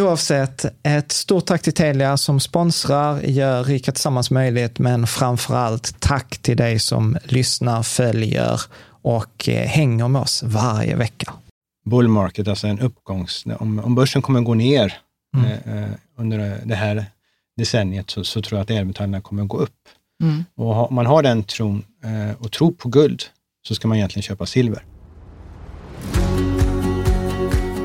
Oavsett, ett stort tack till Telia som sponsrar, gör Rika Tillsammans möjligt, men framför allt tack till dig som lyssnar, följer och eh, hänger med oss varje vecka. Bull market, alltså en uppgångs... Om, om börsen kommer att gå ner Mm. eh, under det här decenniet så, så tror jag att edelmetallerna kommer att gå upp. Mm. Och om man har den tron eh, och tror på guld så ska man egentligen köpa silver.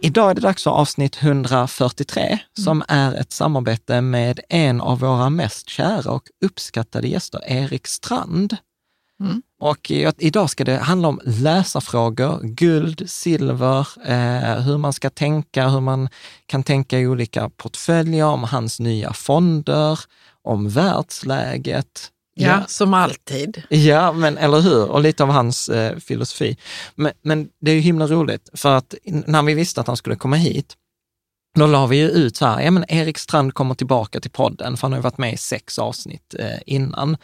Idag är det dags för avsnitt 143 som är ett samarbete med en av våra mest kära och uppskattade gäster, Erik Strand. Mm. Och idag ska det handla om läsarfrågor, guld, silver, eh, hur man ska tänka, hur man kan tänka i olika portföljer, om hans nya fonder, om världsläget. Ja, som alltid. Ja, men eller hur? Och lite av hans eh, filosofi. Men, men det är ju himla roligt, för att när vi visste att han skulle komma hit, då la vi ju ut så här, ja men Erik Strand kommer tillbaka till podden, för han har ju varit med i sex avsnitt eh, innan.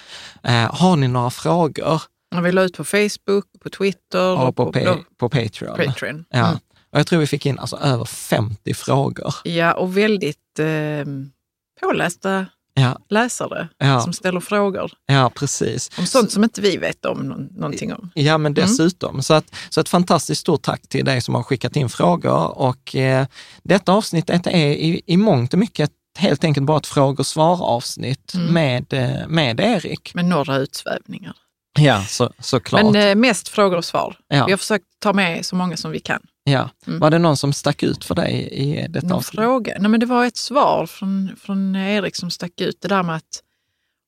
Eh, har ni några frågor? Ja, Vi la ut på Facebook, på Twitter Och på, pa- blogg- på Patreon. Patreon. Ja. Mm. Och jag tror vi fick in alltså över 50 frågor. Ja, och väldigt eh, pålästa Ja, läsare Ja. som ställer frågor ja precis. om sånt som inte vi vet om nå- någonting om. Ja, men dessutom. Så, att, så ett fantastiskt stort tack till dig som har skickat in frågor. Och eh, detta avsnittet är i, i mångt och mycket helt enkelt bara ett fråga och svar-avsnitt Mm. med, eh, med Erik. Med några utsvävningar. Ja, så, såklart. Men eh, mest frågor och svar. Ja. Vi har försökt ta med så många som vi kan. Ja. Mm. Var det någon som stack ut för dig i detta Någon avsnitt? fråga? Nej, men det var ett svar från, från Erik som stack ut. Det där med att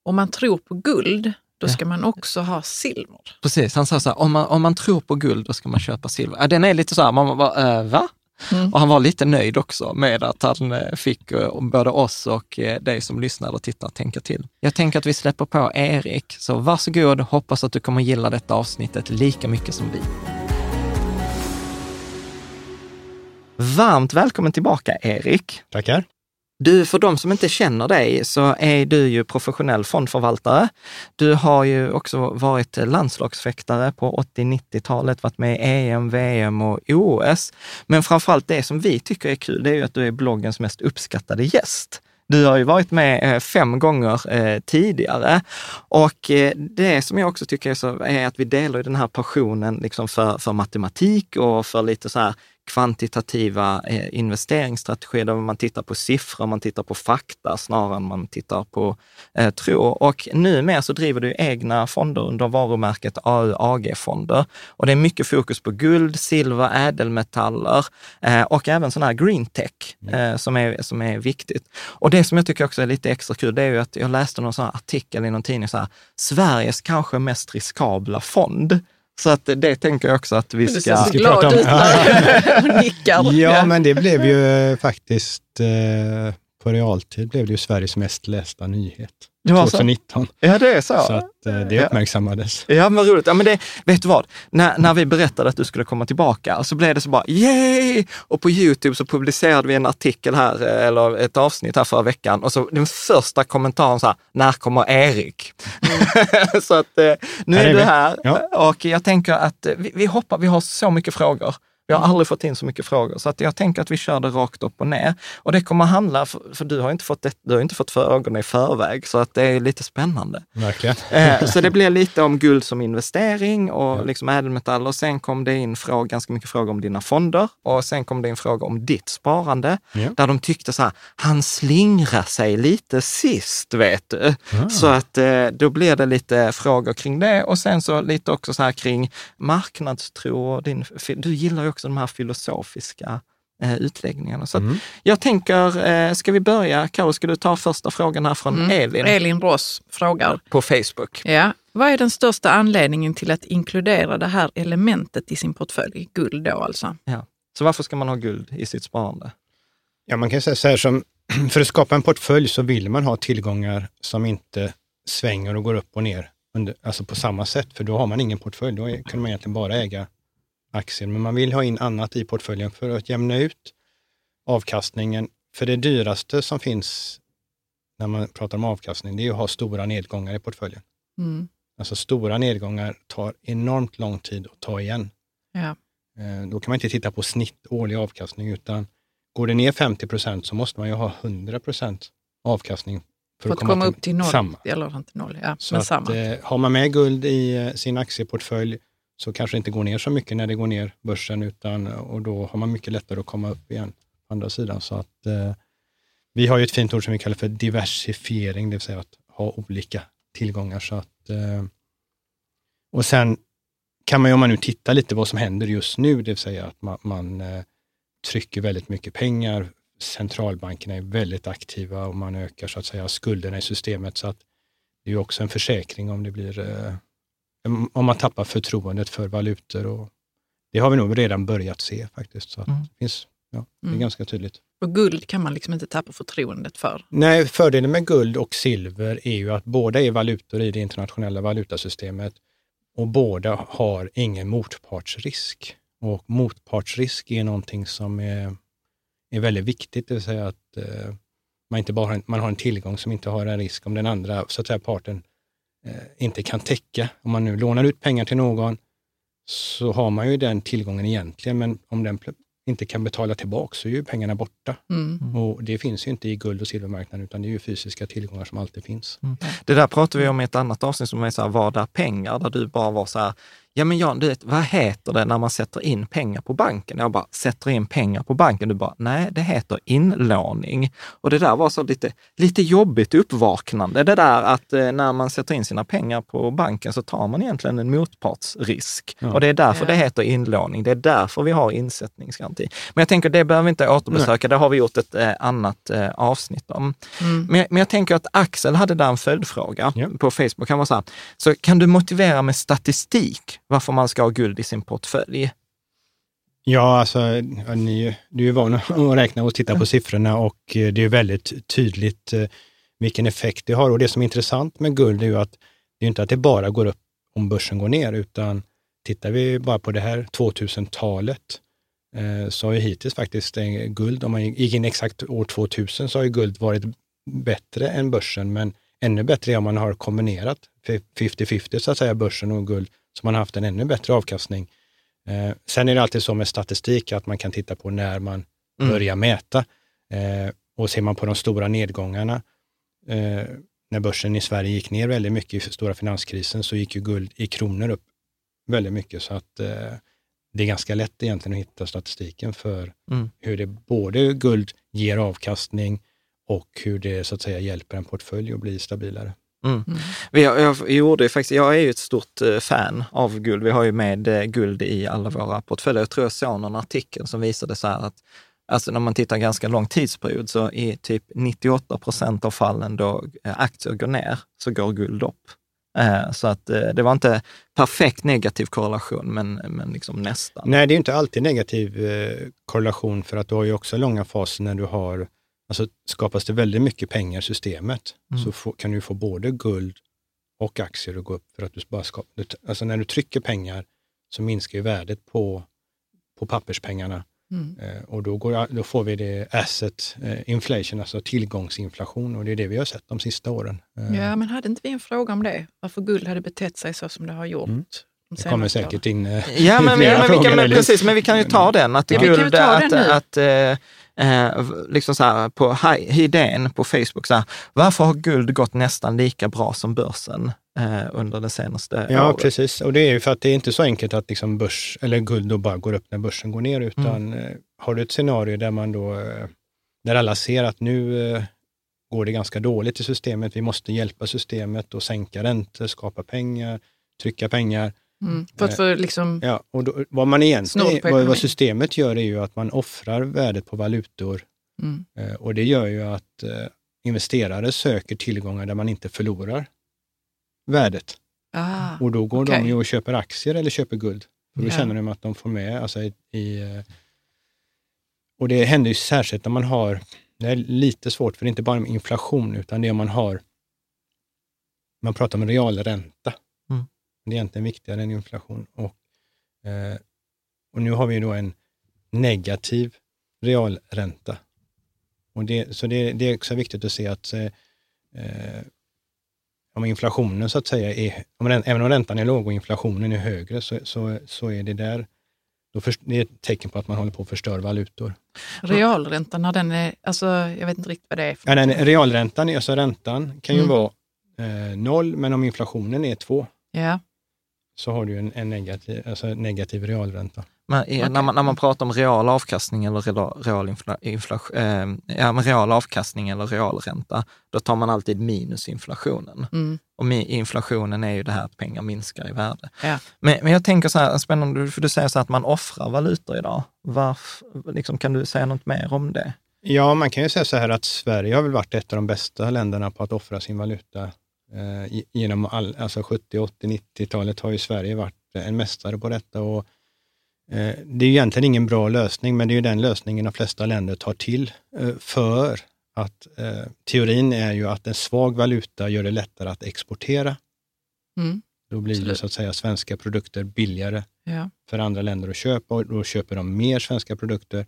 om man tror på guld då ska man också ha silver. Precis, han sa så här, om man, om man tror på guld, då ska man köpa silver. Ja, den är lite så här, man bara, äh, va? Mm. Och han var lite nöjd också med att han eh, fick eh, både oss och eh, dig som lyssnar och tittar tänka till. Jag tänker att vi släpper på Erik, så varsågod, hoppas att du kommer gilla detta avsnittet lika mycket som vi. Varmt välkommen tillbaka Erik. Tackar. Du, för de som inte känner dig så är du ju professionell fondförvaltare. Du har ju också varit landslagsfäktare på 80-90-talet, varit med i EM, VM och OS. Men framförallt det som vi tycker är kul, det är ju att du är bloggens mest uppskattade gäst. Du har ju varit med eh, fem gånger eh, tidigare och eh, det som jag också tycker är, så, är att vi delar den här passionen liksom för, för matematik och för lite så här kvantitativa eh, investeringsstrategier där man tittar på siffror, man tittar på fakta snarare än man tittar på eh, tro. Och numera så driver du egna fonder under varumärket AU AG-fonder. Och det är mycket fokus på guld, silver, ädelmetaller eh, och även sån här green tech eh, som, är, som är viktigt. Och det som jag tycker också är lite extra kul, det är ju att jag läste någon sån här artikel i någon tidning, så här, Sveriges kanske mest riskabla fond. Så att det tänker jag också att vi Du ser ska... så ska glad ut där och nickar. Ja, men det blev ju faktiskt eh, på realtid blev det ju Sveriges mest lästa nyhet. Det var så? 2019. Ja, det är så. Så att eh, det Ja. uppmärksammades. Ja, men roligt. Ja, men det, vet du vad? När, när vi berättade att du skulle komma tillbaka så blev det så bara yay! Och på Youtube så publicerade vi en artikel här, eh, eller ett avsnitt här förra veckan och så den första kommentaren så här, när kommer Erik? så att eh, nu Här är är du här Ja. och jag tänker att eh, vi, vi hoppar, vi har så mycket frågor. Vi har aldrig fått in så mycket frågor, så att jag tänker att vi kör det rakt upp och ner. Och det kommer handla, för, för du har inte fått, det, du har inte fått frågorna i förväg, så att det är lite spännande. Verkligen. Eh, Så det blir lite om guld som investering och liksom ädelmetaller. Sen kom det in fråga, ganska mycket frågor om dina fonder och sen kom det in frågor om ditt sparande. Ja. Där de tyckte så här, han slingrar sig lite sist, vet du. Ah. Så att eh, då blir det lite frågor kring det och sen så lite också så här kring marknadstro. Och din, du gillar ju också de här filosofiska eh, utläggningarna. Så att Mm. jag tänker, eh, ska vi börja? Karo, ska du ta första frågan här från Mm. Elin Elin Ross frågar, på Facebook? ja, vad är den största anledningen till att inkludera det här elementet i sin portfölj? Guld då alltså. Så varför ska man ha guld i sitt sparande? Ja, man kan säga så här som, för att skapa en portfölj så vill man ha tillgångar som inte svänger och går upp och ner under, alltså på samma sätt, för då har man ingen portfölj. Då är- kan man egentligen bara äga aktier, men man vill ha in annat i portföljen för att jämna ut avkastningen. För det dyraste som finns när man pratar om avkastning, det är att ha stora nedgångar i portföljen. Mm. Alltså stora nedgångar tar enormt lång tid att ta igen. Ja. Eh, Då kan man inte titta på snitt årlig avkastning, utan går det ner 50 procent så måste man ju ha 100 procent avkastning För att komma upp till noll. samma. Eller inte noll, ja, Så men att, samma. eh, har man med guld i eh, sin aktieportfölj så kanske det inte går ner så mycket när det går ner börsen, utan, och då har man mycket lättare att komma upp igen på andra sidan. Så att, eh, vi har ju ett fint ord som vi kallar för diversifiering, det vill säga att ha olika tillgångar. Så att, eh, och sen kan man ju, om man nu tittar lite vad som händer just nu, det vill säga att man, man eh, trycker väldigt mycket pengar. Centralbankerna är väldigt aktiva och man ökar så att säga skulderna i systemet. Så att det är ju också en försäkring om det blir, eh, om man tappar förtroendet för valutor. Och det har vi nog redan börjat se faktiskt. Så Mm. det, finns, ja, det är Mm. ganska tydligt. Och guld kan man liksom inte tappa förtroendet för. Nej, fördelen med guld och silver är ju att båda är valutor i det internationella valutasystemet och båda har ingen motpartsrisk. Och motpartsrisk är någonting som är, är väldigt viktigt, det vill säga att eh, man inte bara har en, man har en tillgång som inte har en risk om den andra så att säga, parten inte kan täcka. Om man nu lånar ut pengar till någon så har man ju den tillgången egentligen, men om den inte kan betala tillbaka så är ju pengarna borta. Mm. Och det finns ju inte i guld och silvermarknaden, utan det är ju fysiska tillgångar som alltid finns. Det där pratade vi om i ett annat avsnitt som är så här, vad är pengar? Där du bara var så här, ja men Jan, du vet, vad heter det när man sätter in pengar på banken? Jag bara, sätter in pengar på banken? Du bara, nej, det heter inlåning. Och det där var så lite, lite jobbigt uppvaknande, det där att eh, när man sätter in sina pengar på banken så tar man egentligen en motpartsrisk. Ja. Och det är därför Ja. det heter inlåning. Det är därför vi har insättningsgaranti. Men jag tänker, det behöver vi inte återbesöka, det har vi gjort ett eh, annat eh, avsnitt om. Mm. Men, men jag tänker att Axel hade där en följdfråga Ja. på Facebook. Han var så här, så kan du motivera med statistik varför man ska ha guld i sin portfölj? Ja, alltså, ni, du är van att räkna och titta på siffrorna och eh, det är väldigt tydligt eh, vilken effekt det har. Och det som är intressant med guld är ju att det är inte att det bara går upp om börsen går ner, utan tittar vi bara på det här 2000-talet eh, så har ju hittills faktiskt guld, om man gick in exakt år 2000, så har ju guld varit bättre än börsen, men ännu bättre är om man har kombinerat 50-50 så att säga, börsen och guld, så man har haft en ännu bättre avkastning. Eh, sen är det alltid så med statistik att man kan titta på när man Mm. börjar mäta. Eh, och ser man på de stora nedgångarna, eh, när börsen i Sverige gick ner väldigt mycket i stora finanskrisen, så gick ju guld i kronor upp väldigt mycket. Så att eh, det är ganska lätt egentligen att hitta statistiken för Mm. hur det både guld ger avkastning och hur det så att säga hjälper en portfölj att bli stabilare. Mm. Mm. Har- jag, gjorde faktiskt, jag är ju ett stort eh, fan av guld. Vi har ju med eh, guld i alla våra portföljer. Jag tror jag såg någon artikel som visade så här att Alltså när man tittar ganska lång tidsperiod så i typ 98 procent av fallen då eh, aktier går ner så går guld upp. Så att det var inte perfekt negativ korrelation, men, men liksom nästan. Nej, det är inte alltid negativ korrelation för att du har ju också långa faser när du har, alltså skapas det väldigt mycket pengar i systemet Mm. så få, kan du få både guld och aktier att gå upp för att du bara skapar, du alltså när du trycker pengar så minskar ju värdet på, på papperspengarna Mm. eh, och då, går, då får vi det asset eh, inflation, alltså tillgångsinflation och det är det vi har sett de sista åren. Eh, Ja, men hade inte vi en fråga om det? Varför guld hade betett sig så som det har gjort? Mm. De det kommer säkert in eh, Ja, men, vi, flera men, vi frågor kan, men, precis, men vi kan ju ta den. Att Ja, guld, ta att, den nu. att, eh, eh, liksom så här, på hi- idén på Facebook, så här, varför har guld gått nästan lika bra som börsen eh, under det senaste Ja, året? precis. Och det är ju för att det är inte så enkelt att liksom börs, eller guld då bara går upp när börsen går ner, utan eh, har du ett scenario där man då, eh, där alla ser att nu eh, går det ganska dåligt i systemet, vi måste hjälpa systemet och sänka räntor, skapa pengar, trycka pengar. Mm. För att Eh, få liksom... Ja, och då, vad man egentligen, vad, systemet gör är ju att man offrar värdet på valutor Mm. eh, och det gör ju att eh, investerare söker tillgångar där man inte förlorar värdet. Ah, Och då går okej. de ju och köper aktier eller köper guld. För då Ja. känner de att de får med. Alltså i, i, och det händer ju särskilt när man har, det är lite svårt för det är inte bara med inflation utan det är om man har, man pratar om realränta. Det är egentligen viktigare än inflation. Och, eh, och nu har vi då en negativ realränta. Och det, så det, det är också viktigt att se att eh, eh, om inflationen så att säga är, om rän, även om räntan är låg och inflationen är högre så, så, så är det där, då för, det är ett tecken på att man håller på att förstöra valutor. realräntan, när den är... Alltså, jag vet inte riktigt vad det är för Ja, nej, realräntan, alltså räntan kan ju Mm. vara eh, noll, men om inflationen är två Ja. Så har du en, en negativ, alltså negativ realränta. Men, i- när, man, när man pratar om real avkastning eller real, real, infla, inflation, eh, ja, real avkastning eller realränta, då tar man alltid minus inflationen. Mm. Och mi, inflationen är ju det här att pengar minskar i värde. Ja. Men, men jag tänker så här, spännande, för du säger så här att man offrar valutor idag. Varför, liksom, kan du säga något mer om det? Ja, man kan ju säga så här att Sverige har väl varit ett av de bästa länderna på att offra sin valuta. Eh, ge- genom all, alltså 70, 80, 90-talet har ju Sverige varit en mästare på detta. Och, eh, det är ju egentligen ingen bra lösning, men det är ju den lösningen de flesta länder tar till eh, för att eh, teorin är ju att en svag valuta gör det lättare att exportera. Mm. Då blir det så att säga svenska produkter billigare Ja. för andra länder att köpa och då köper de mer svenska produkter.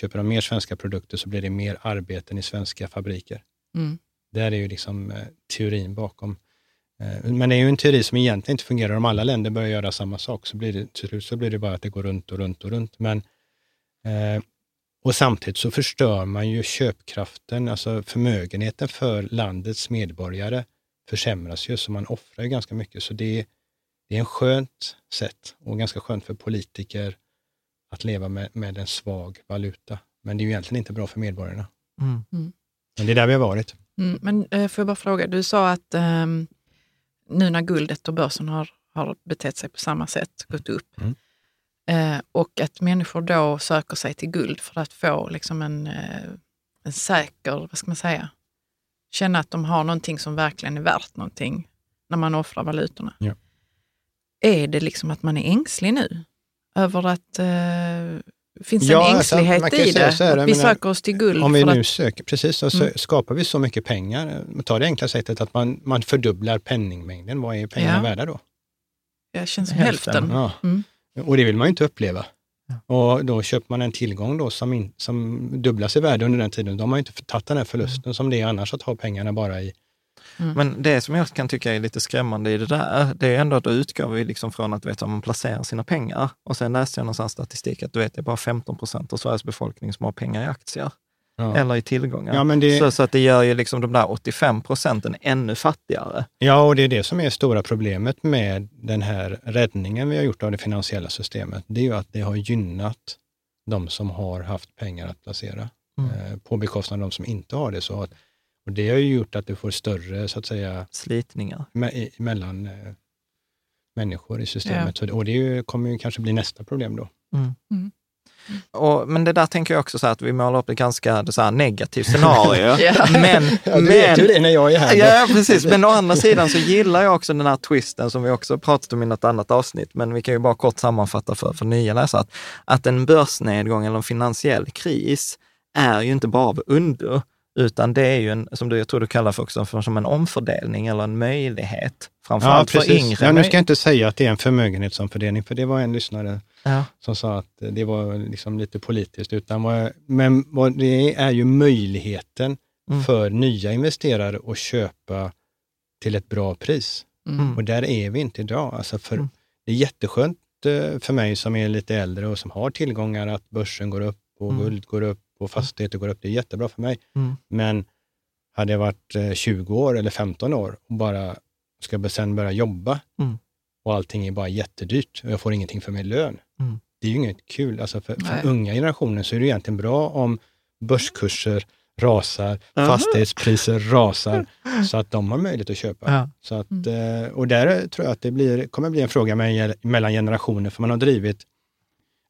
Köper de mer svenska produkter så blir det mer arbeten i svenska fabriker. Mm. Det här är ju liksom eh, teorin bakom. Eh, men det är ju en teori som egentligen inte fungerar. Om alla länder börjar göra samma sak så blir det till slut så blir det bara att det går runt och runt och runt. Men, eh, och samtidigt så förstör man ju köpkraften, alltså förmögenheten för landets medborgare försämras ju, så man offrar ju ganska mycket. Så det, det är en skönt sätt och ganska skönt för politiker att leva med, med en svag valuta. Men det är ju egentligen inte bra för medborgarna. Mm. Men det är där vi har varit. Mm, men eh, får jag bara fråga, du sa att ehm, nu när guldet och börsen har, har betett sig på samma sätt, gått upp, Mm. eh, och att människor då söker sig till guld för att få liksom en, eh, en säker, vad ska man säga, känna att de har någonting som verkligen är värt någonting när man offrar valutorna. Ja. Är det liksom att man är ängslig nu? Över att eh, finns Ja, en alltså, ängslighet ju i det? så här, vi menar, söker oss till guld Om vi nu att... söker, precis, så Mm. skapar vi så mycket pengar. Ta det enkla sättet att man, man fördubblar penningmängden. Vad är pengarna Ja. värda då? Det känns som Hälften. hälften. Ja. Mm. Och det vill man ju inte uppleva. Och då köper man en tillgång då som, in, som dubblas i värde under den tiden. Då har man ju inte tagit den här förlusten som det är annars att ha pengarna bara i... Men det som jag kan tycka är lite skrämmande i det där, det är ändå att då utgår vi liksom från att vet, man placerar sina pengar. Och sen läste jag någonstans statistik att du vet, det är bara 15 procent av Sveriges befolkning som har pengar i aktier. Ja, Eller i tillgångar. ja, det, Så, så att det gör ju liksom de där 85 procenten ännu fattigare. ja, och det är det som är stora problemet med den här räddningen vi har gjort av det finansiella systemet. Det är ju att det har gynnat de som har haft pengar att placera Mm. eh, på bekostnad av de som inte har det. Så att, och det har ju gjort att du får större, så att säga, Slitningar. me- mellan eh, människor i systemet. Så, och det ju, kommer ju kanske bli nästa problem då. Och, men det där tänker jag också så här att vi målar upp ett ganska så här, negativt scenario. Ja. Men, Ja, du vet ju men, det när jag är här. Ja, precis. Men å andra sidan så gillar jag också den här twisten som vi också pratat om i något annat avsnitt, men vi kan ju bara kort sammanfatta för, för nya läsare, att, att en börsnedgång eller en finansiell kris är ju inte bara av undo, utan det är ju en, som du, jag tror du kallar för också, för, som en omfördelning eller en möjlighet, Ja, framförallt för precis. yngre. Ja, nu ska jag inte säga att det är en förmögenhetsomfördelning, för det var en lyssnare ja. som sa att det var liksom lite politiskt. Utan vad, men vad det är ju möjligheten Mm. för nya investerare att köpa till ett bra pris. Mm. Och där är vi inte idag. Alltså för, Mm. Det är jätteskönt eh, för mig som är lite äldre och som har tillgångar att börsen går upp och Mm. guld går upp och fastigheter går upp. Det är jättebra för mig. Mm. Men hade jag varit eh, 20 år eller 15 år och bara ska sen börja jobba Mm. och allting är bara jättedyrt och jag får ingenting för min lön. Mm. Det är ju inget kul. Alltså för, för unga generationen så är det egentligen bra om börskurser rasar, Aha. fastighetspriser rasar, så att de har möjlighet att köpa. Ja. Så att, eh, och där tror jag att det blir, kommer bli en fråga mellan generationer, för man har drivit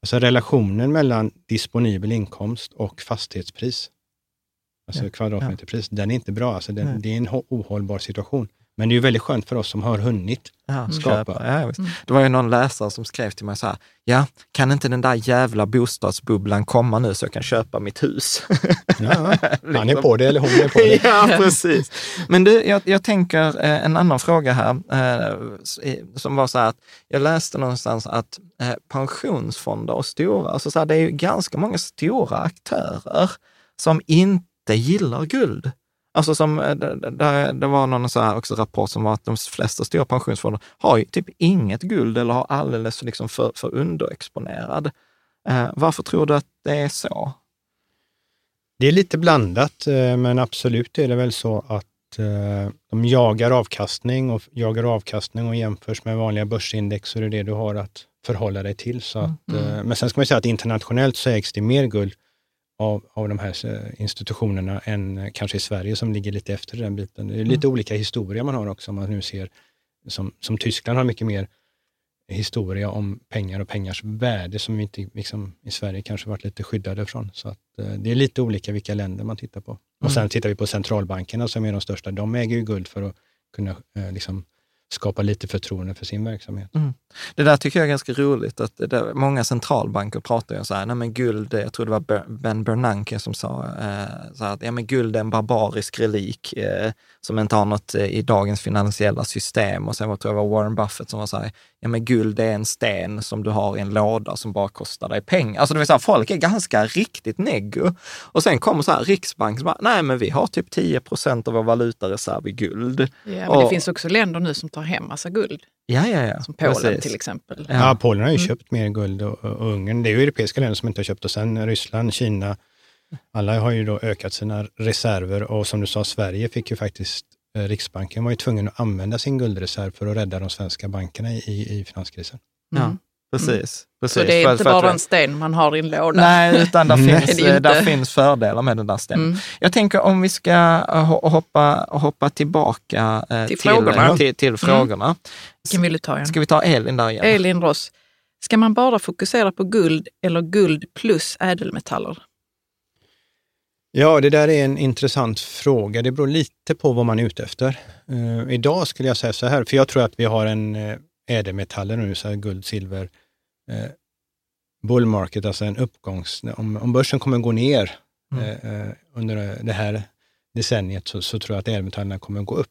alltså relationen mellan disponibel inkomst och fastighetspris, alltså Ja, kvadratmeterpris, den är inte bra. Alltså den, det är en ohållbar situation. Men det är ju väldigt skönt för oss som har hunnit. Ja, Skapa. köpa. Ja, visst. Det var ju någon läsare som skrev till mig så här, ja, kan inte den där jävla bostadsbubblan komma nu så jag kan köpa mitt hus? Ja, han är på det eller hon är på det. ja, precis. Men du, jag, jag tänker eh, en annan fråga här, eh, som var så här att jag läste någonstans att eh, pensionsfonder och stora, alltså så här, det är ju ganska många stora aktörer som inte gillar guld. Alltså som, eh, det, det, det var någon så här också rapport som var att de flesta stora pensionsfonder har ju typ inget guld eller har alldeles liksom för, för underexponerad. Eh, varför tror du att det är så? Det är lite blandat, eh, men absolut är det väl så att eh, de jagar avkastning och jagar avkastning och jämförs med vanliga börsindex så är det det du har att förhålla dig till. Så att, eh, Men sen ska man säga att internationellt så ägs det mer guld av, av de här eh, institutionerna än eh, kanske i Sverige som ligger lite efter den biten. Det är lite olika historia man har också, om man nu ser som, som Tyskland har mycket mer historia om pengar och pengars värde som vi inte liksom, i Sverige kanske varit lite skyddade från. Så att, eh, det är lite olika vilka länder man tittar på. Och sen tittar vi på centralbankerna som är de största. De äger ju guld för att kunna eh, liksom, skapa lite förtroende för sin verksamhet. Det där tycker jag är ganska roligt. att det där, Många centralbanker pratar ju så här, nej men guld, jag tror det var Ben Bernanke som sa eh, så här, att ja, men guld är en barbarisk relik eh, som inte har något eh, i dagens finansiella system. Och sen var, tror jag det var Warren Buffett som var så här, ja men guld är en sten som du har i en låda som bara kostar dig pengar. Alltså det vill säga, folk är ganska riktigt neggo. Och sen kommer så här Riksbanken som bara, nej men vi har typ 10 procent av vår valutareserv i guld. Ja, men Och- det finns också länder nu som tar hem massa guld, Ja, ja, ja. som Polen Precis. till exempel. Ja. Ja, Polen har ju köpt mer guld och, och Ungern. Det är ju europeiska länder som inte har köpt och sen Ryssland, Kina. Alla har ju då ökat sina reserver och som du sa, Sverige fick ju faktiskt eh, Riksbanken var ju tvungen att använda sin guldreserv för att rädda de svenska bankerna i, i finanskrisen. Ja, precis. precis. Så det är För- inte för att- bara en sten man har i en låda? Nej, utan där, finns, ju där finns fördelar med den där stenen. Mm. Jag tänker om vi ska eh, ho- hoppa, hoppa tillbaka eh, Till frågorna. Mm. till, till frågorna. Vilken vill du ta igen? Ska vi ta Elin där igen? Elin Ross, ska man bara fokusera på guld eller guld plus ädelmetaller? Ja, det där är en intressant fråga. Det beror lite på vad man är ute efter. Eh, idag skulle jag säga så här, för jag tror att vi har en uh, ädelmetaller nu, så här guld, silver, uh, bull market, alltså en uppgångs... Om, om börsen kommer gå ner Mm. eh, eh, under det här decenniet så, så tror jag att ädelmetallerna kommer gå upp.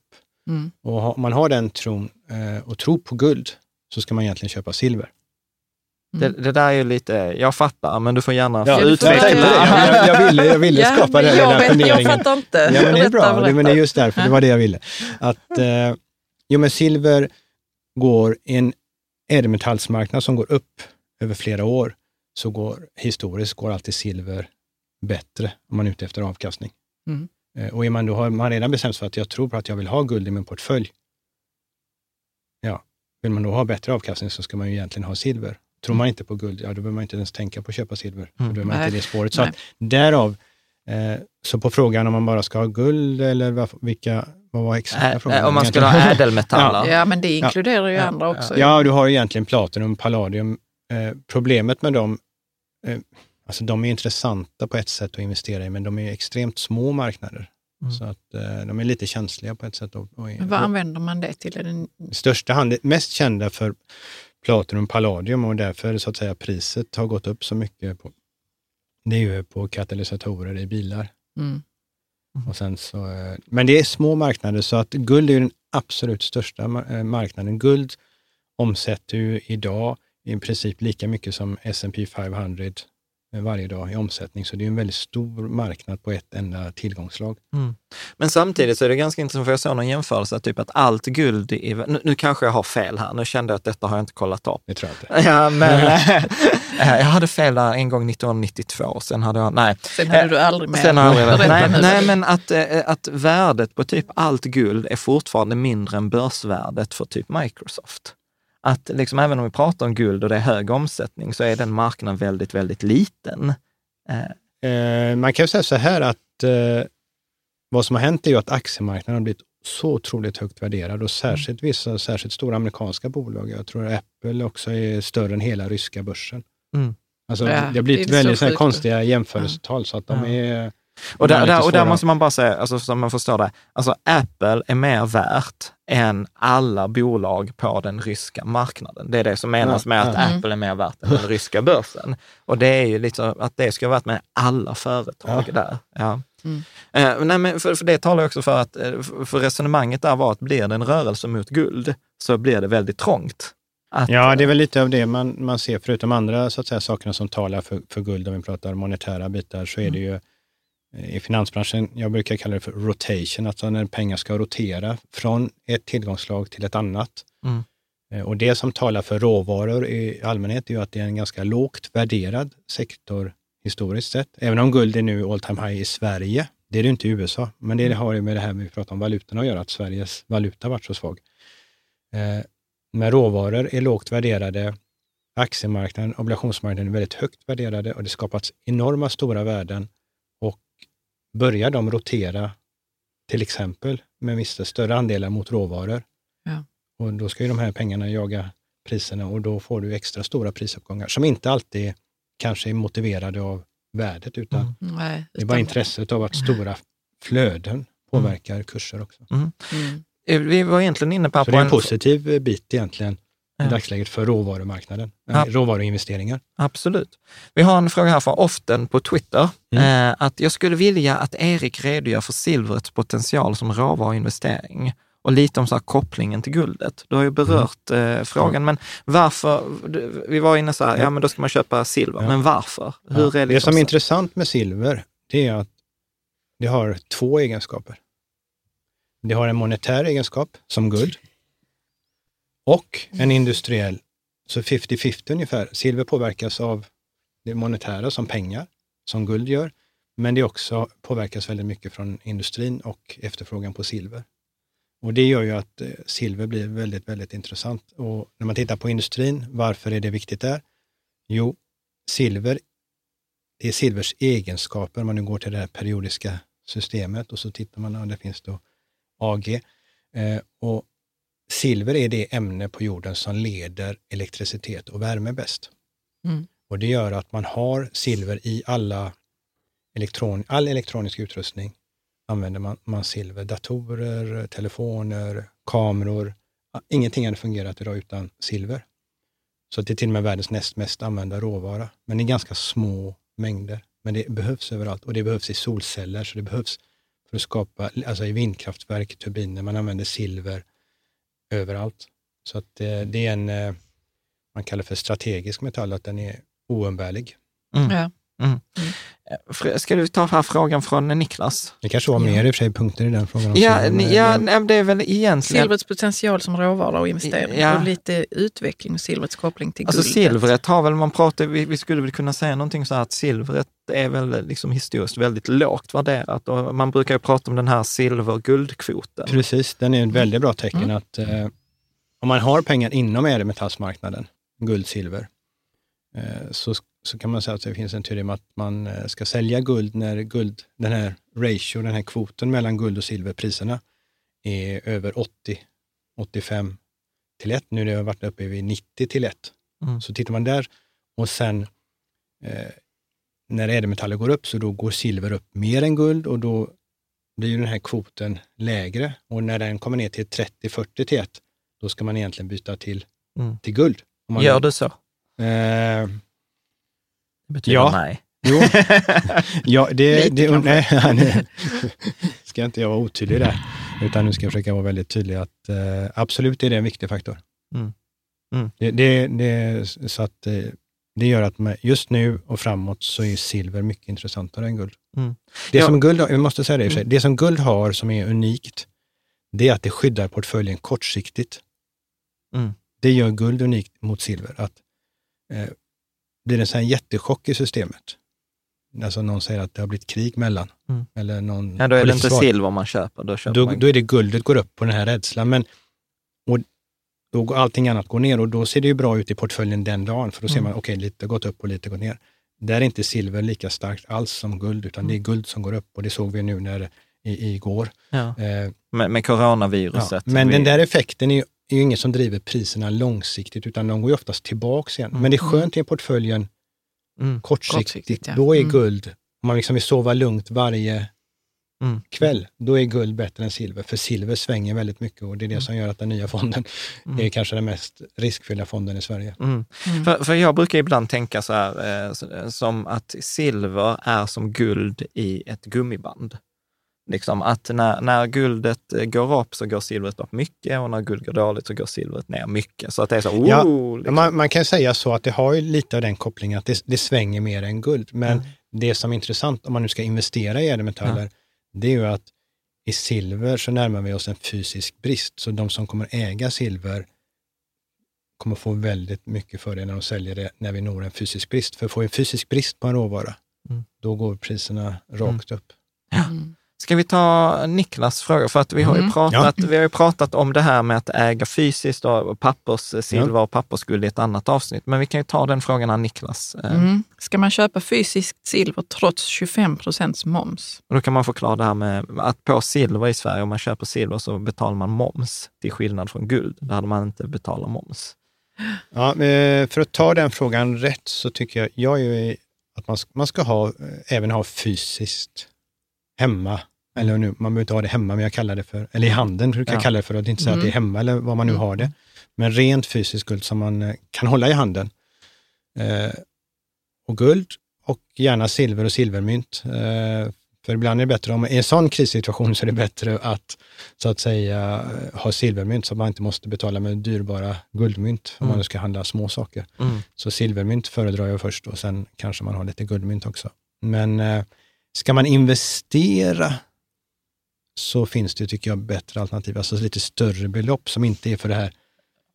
Mm. Och ha- om man har den tron eh, och tror på guld så ska man egentligen köpa silver. Det, det där är ju lite, jag fattar, men du får gärna Ja, utveckla. Jag, jag ville, jag ville Ja, skapa den, jag, den vet, funderingen. jag fattar inte. Ja, men det är Berätta, bra. Det, men det är berätta. just därför, det var det jag ville. Att, eh, jo, men silver går i en ädelmetallsmarknad som går upp över flera år, så går historiskt går alltid silver bättre om man är ute efter avkastning. Mm. Eh, och är man då har man redan bestämt sig för att jag tror på att jag vill ha guld i min portfölj, ja, vill man då ha bättre avkastning så ska man ju egentligen ha silver. Tror man inte på guld, ja då behöver man inte ens tänka på att köpa silver. Mm. Då är man Nej. inte i det spåret. Så att därav, eh, så på frågan om man bara ska ha guld eller vad, vilka, vad var exakta frågan? Om man skulle ha ädelmetaller. Ja, men det inkluderar ju Ja. andra också. Ja, du har ju egentligen platinum, palladium. Eh, problemet med dem, eh, alltså de är intressanta på ett sätt att investera i, men de är extremt små marknader. Mm. Så att eh, de är lite känsliga på ett sätt. Och, och, Men vad använder man det till? Är det största hand, mest kända för platinum, palladium och därför så att säga priset har gått upp så mycket. På, det är ju på katalysatorer i bilar. mm. Och sen så, eh, men det är små marknader så att guld är ju den absolut största eh, marknaden. Guld omsätter ju idag i princip lika mycket som S&P 500 varje dag i omsättning. Så det är en väldigt stor marknad på ett enda tillgångslag. Mm. Men samtidigt så är det ganska intressant, för jag såg någon jämförelse, typ att allt guld i... Nu, nu kanske jag har fel här, nu kände jag att detta har jag inte kollat upp. Det tror jag inte. Ja, men eh, jag hade fel där en gång 1992, sen hade jag, nej. Sen hade du aldrig mer. Sen har jag aldrig Berätta nej, nej, men att, eh, att värdet på typ allt guld är fortfarande mindre än börsvärdet för typ Microsoft. Att liksom, även om vi pratar om guld och det är hög omsättning så är den marknaden väldigt, väldigt liten. Eh, Eh, man kan ju säga så här att eh, vad som har hänt är ju att aktiemarknaden har blivit så otroligt högt värderad och särskilt vissa särskilt stora amerikanska bolag. Jag tror Apple också är större än hela ryska börsen. Mm. Alltså, Ja, det har det blivit så väldigt så konstiga jämförelsetal så att de Ja. är Och där, där, och där måste man bara säga, alltså, så man förstår det, alltså Apple är mer värt än alla bolag på den ryska marknaden. Det är det som menas Ja, med att ja. Mm. Apple är mer värt än den ryska börsen. Och det är ju lite att det ska vara värt med alla företag Ja. där. Ja. Mm. Eh, nej, men för, för det talar också för att, eh, för resonemanget där var att blir det en rörelse mot guld så blir det väldigt trångt. Att, Ja, det är väl lite av det man, man ser, förutom andra så att säga, sakerna som talar för, för guld, om vi pratar monetära bitar, så är det ju i finansbranschen, jag brukar kalla det för rotation, alltså när pengar ska rotera från ett tillgångslag till ett annat. Mm. Eh, Och det som talar för råvaror i allmänhet är ju att det är en ganska lågt värderad sektor historiskt sett. Även om guld är nu all time high i Sverige, det är det inte i USA, men det har ju med det här vi pratar om valutorna att göra, att Sveriges valuta varit så svag. Eh, Men råvaror är lågt värderade, aktiemarknaden, obligationsmarknaden är väldigt högt värderade och det skapats enorma stora värden. Börjar de rotera, till exempel med vissa större andelar mot råvaror, Ja. och då ska ju de här pengarna jaga priserna och då får du extra stora prisuppgångar som inte alltid kanske är motiverade av värdet, utan Mm. Nej, det är bara intresset av att stora flöden påverkar kurser också. Mm. Eh, Vi var egentligen inne på... Så det är en positiv bit egentligen. I dagsläget för råvarumarknaden, Ja. ja. råvaruinvesteringar. Absolut. Vi har en fråga här från Often på Twitter. Mm. Eh, att jag skulle vilja att Erik redogör för silvrets potential som råvaruinvestering och lite om så här kopplingen till guldet. Du har ju berört eh, frågan, men varför? Vi var inne så här, ja men då ska man köpa silver, Ja. men varför? Ja. Hur är det liksom som är intressant med silver, det är att det har två egenskaper. Det har en monetär egenskap, som guld, och en industriell, så 50-50 ungefär. Silver påverkas av det monetära som pengar, som guld gör, men det också påverkas väldigt mycket från industrin och efterfrågan på silver. Och det gör ju att eh, silver blir väldigt, väldigt intressant. Och när man tittar på industrin, varför är det viktigt där? Jo, silver, det är silvers egenskaper, om man nu går till det här periodiska systemet och så tittar man, ja, det finns då AG. Eh, och silver är det ämne på jorden som leder elektricitet och värme bäst. Mm. Och det gör att man har silver i alla elektron, all elektronisk utrustning använder man, man silver. Datorer, telefoner, kameror. Ingenting hade fungerat idag utan silver. Så det är till och med världens näst mest använda råvara. Men i ganska små mängder. Men det behövs överallt och det behövs i solceller, så det behövs för att skapa, alltså i vindkraftverk, turbiner, man använder silver överallt. Så att det, det är en, eh, man kallar för strategisk metall, att den är oumbärlig. Mm. Ja. Mm. Fr- Ska du ta här frågan från Niklas? Det kanske var mer i och för sig punkter i den frågan. också, Ja, eh, ja, det är väl egentligen... Silvrets potential som råvara och investering Ja. och lite utveckling och silvrets koppling till Alltså guldet. silvret har väl, man pratar, vi, vi skulle väl kunna säga någonting så här att silvret är väl liksom historiskt väldigt lågt värderat och man brukar ju prata om den här silver-guldkvoten. Precis, den är ett väldigt bra tecken Mm. att eh, om man har pengar inom ädelmetallsmarknaden, guld, silver, eh, så, så kan man säga att det finns en teori om att man eh, ska sälja guld när guld, den här ratio, den här kvoten mellan guld och silverpriserna är över 80, 85 till 1. Nu har det varit uppe vid 90 till 1. Mm. Så tittar man där och sen eh, när ädelmetaller går upp så då går silver upp mer än guld och då blir den här kvoten lägre och när den kommer ner till 30-40 till 1, då ska man egentligen byta till, Mm. till guld. Gör du så? Eh, Det betyder Ja. nej. jo, ja, det, det, nej, nej, ska inte jag vara otydlig där, utan nu ska jag försöka vara väldigt tydlig att eh, absolut är det en viktig faktor. Mm. Mm. Det, det, det, så att, eh, det gör att just nu och framåt så är silver mycket intressantare än guld. Mm. Det Ja. som guld har, jag måste säga det i och för sig, det som guld har som är unikt, det är att det skyddar portföljen kortsiktigt. Mm. Det gör guld unikt mot silver. Att, eh, blir det en jättechock i systemet, alltså någon säger att det har blivit krig mellan, Mm. eller någon Ja, då är det inte försvar, silver man köper, då köper då, man då är det guldet går upp på den här rädslan. Men, och då går allting annat går ner och då ser det ju bra ut i portföljen den dagen, för då ser Mm. man, okej, lite gått upp och lite gått ner. Där är inte silver lika starkt alls som guld, utan det är guld som går upp och det såg vi nu när, i, igår. ja. Eh, med, med coronaviruset. ja. Men Vi- den där effekten är ju, är ju inget som driver priserna långsiktigt, utan de går ju oftast tillbaks igen. Men det är skönt i portföljen Mm. kortsiktigt. Kortsiktigt, ja. Då är Mm. guld, om man liksom vill sova lugnt varje Mm. kväll, då är guld bättre än silver. För silver svänger väldigt mycket och det är det som gör att den nya fonden är kanske den mest riskfyllda fonden i Sverige. Mm. Mm. För, för jag brukar ibland tänka så här, eh, som att silver är som guld i ett gummiband. Liksom att när, när guldet eh, går upp så går silvret upp mycket och när guld går dåligt så går silvret ner mycket. Så att det är så, oh, Ja, liksom. Man, man kan säga så att det har ju lite av den kopplingen att det, det svänger mer än guld. Men Mm. det som är intressant om man nu ska investera i ädelmetaller, det är ju att i silver så närmar vi oss en fysisk brist. Så de som kommer äga silver kommer få väldigt mycket för det när de säljer det när vi når en fysisk brist. För får vi en fysisk brist på en råvara, Mm. då går priserna rakt upp. Mm. Ska vi ta Niklas fråga? För att vi har, ju Mm. pratat, vi har ju pratat om det här med att äga fysiskt och pappers, silver och pappersguld i ett annat avsnitt. Men vi kan ju ta den frågan av Niklas. Eh, Mm. Ska man köpa fysiskt silver trots 25 procents moms? Och då kan man förklara det här med att på silver i Sverige, om man köper silver så betalar man moms, till skillnad från guld. Där hade man inte betalat moms. Ja, eh, för att ta den frågan rätt så tycker jag, jag är ju att man ska, man ska ha, även ha fysiskt hemma. Eller nu, man behöver inte ha det hemma, men jag kallar det för, eller i handen brukar Ja. jag kalla det för, att inte säga att det är hemma eller vad man nu har det. Men rent fysiskt guld som man eh, kan hålla i handen. Eh, och guld och gärna silver och silvermynt. Eh, för ibland är det bättre, om i en sån krissituation så är det bättre att så att säga ha silvermynt så att man inte måste betala med dyrbara guldmynt om Mm. man nu ska handla små saker. Mm. Så silvermynt föredrar jag först och sen kanske man har lite guldmynt också. Men eh, ska man investera så finns det, tycker jag, bättre alternativ. Alltså lite större belopp som inte är för det här.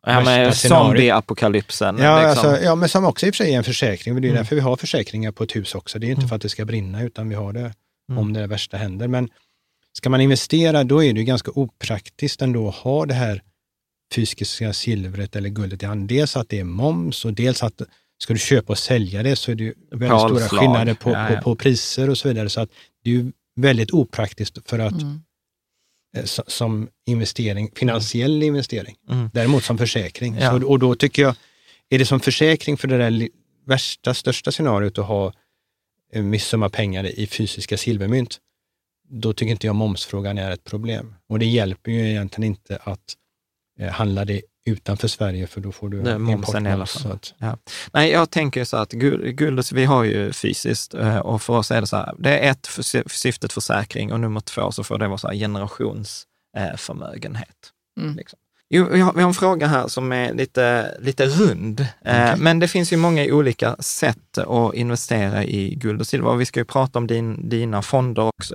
Ja, scenariot. zombie-apokalypsen. Ja, liksom. alltså, ja, men som också i och för sig är en försäkring. Det är Mm. därför vi har försäkringar på ett hus också. Det är inte Mm. för att det ska brinna, utan vi har det Mm. om det värsta händer. Men ska man investera, då är det ju ganska opraktiskt ändå att ha det här fysiska silvret eller guldet i hand. Dels att det är moms och dels att ska du köpa och sälja det så är det väldigt stora Påslag. skillnader på, Ja, ja. På, på priser och så vidare. Så att det är ju väldigt opraktiskt för att, Mm. Eh, so- som investering, finansiell investering. Mm. Däremot som försäkring. Ja. Så, och då tycker jag, är det som försäkring för det där värsta, största scenariot att ha en viss summa pengar i fysiska silvermynt, då tycker inte jag momsfrågan är ett problem. Och det hjälper ju egentligen inte att eh, handla det utanför Sverige, för då får du är momsen i alla fall. Så att, Ja. Nej, jag tänker så att guld, guld, vi har ju fysiskt eh, och för oss är det så här, det är ett, för, syftet försäkring och nummer två så får det vara så här generationsförmögenhet. Mm. Liksom. Jo, vi, har, en fråga här som är lite, lite rund, eh, men det finns ju många olika sätt att investera i guld och silver och vi ska ju prata om din, dina fonder också.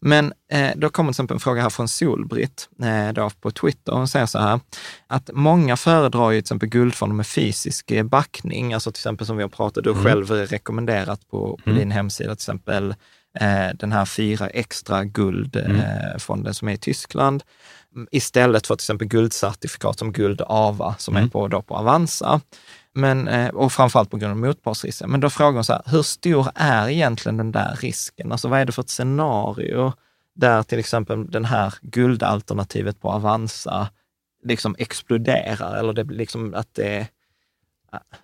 Men eh, då kommer till exempel en fråga här från Solbritt eh, då på Twitter. Hon säger så här, att många föredrar ju till exempel guldfonder med fysisk eh, backning, alltså till exempel som vi har pratat, du har själv rekommenderat på, på din hemsida, till exempel eh, den här fyra extra guldfonden som är i Tyskland, Mm, istället för till exempel guldcertifikat som guld AVA som är på, då på Avanza. Men, eh, och framförallt på grund av motpartsrisken. Men då frågar hon så här, hur stor är egentligen den där risken? Alltså vad är det för ett scenario där till exempel den här guldalternativet på Avanza liksom exploderar eller det liksom att det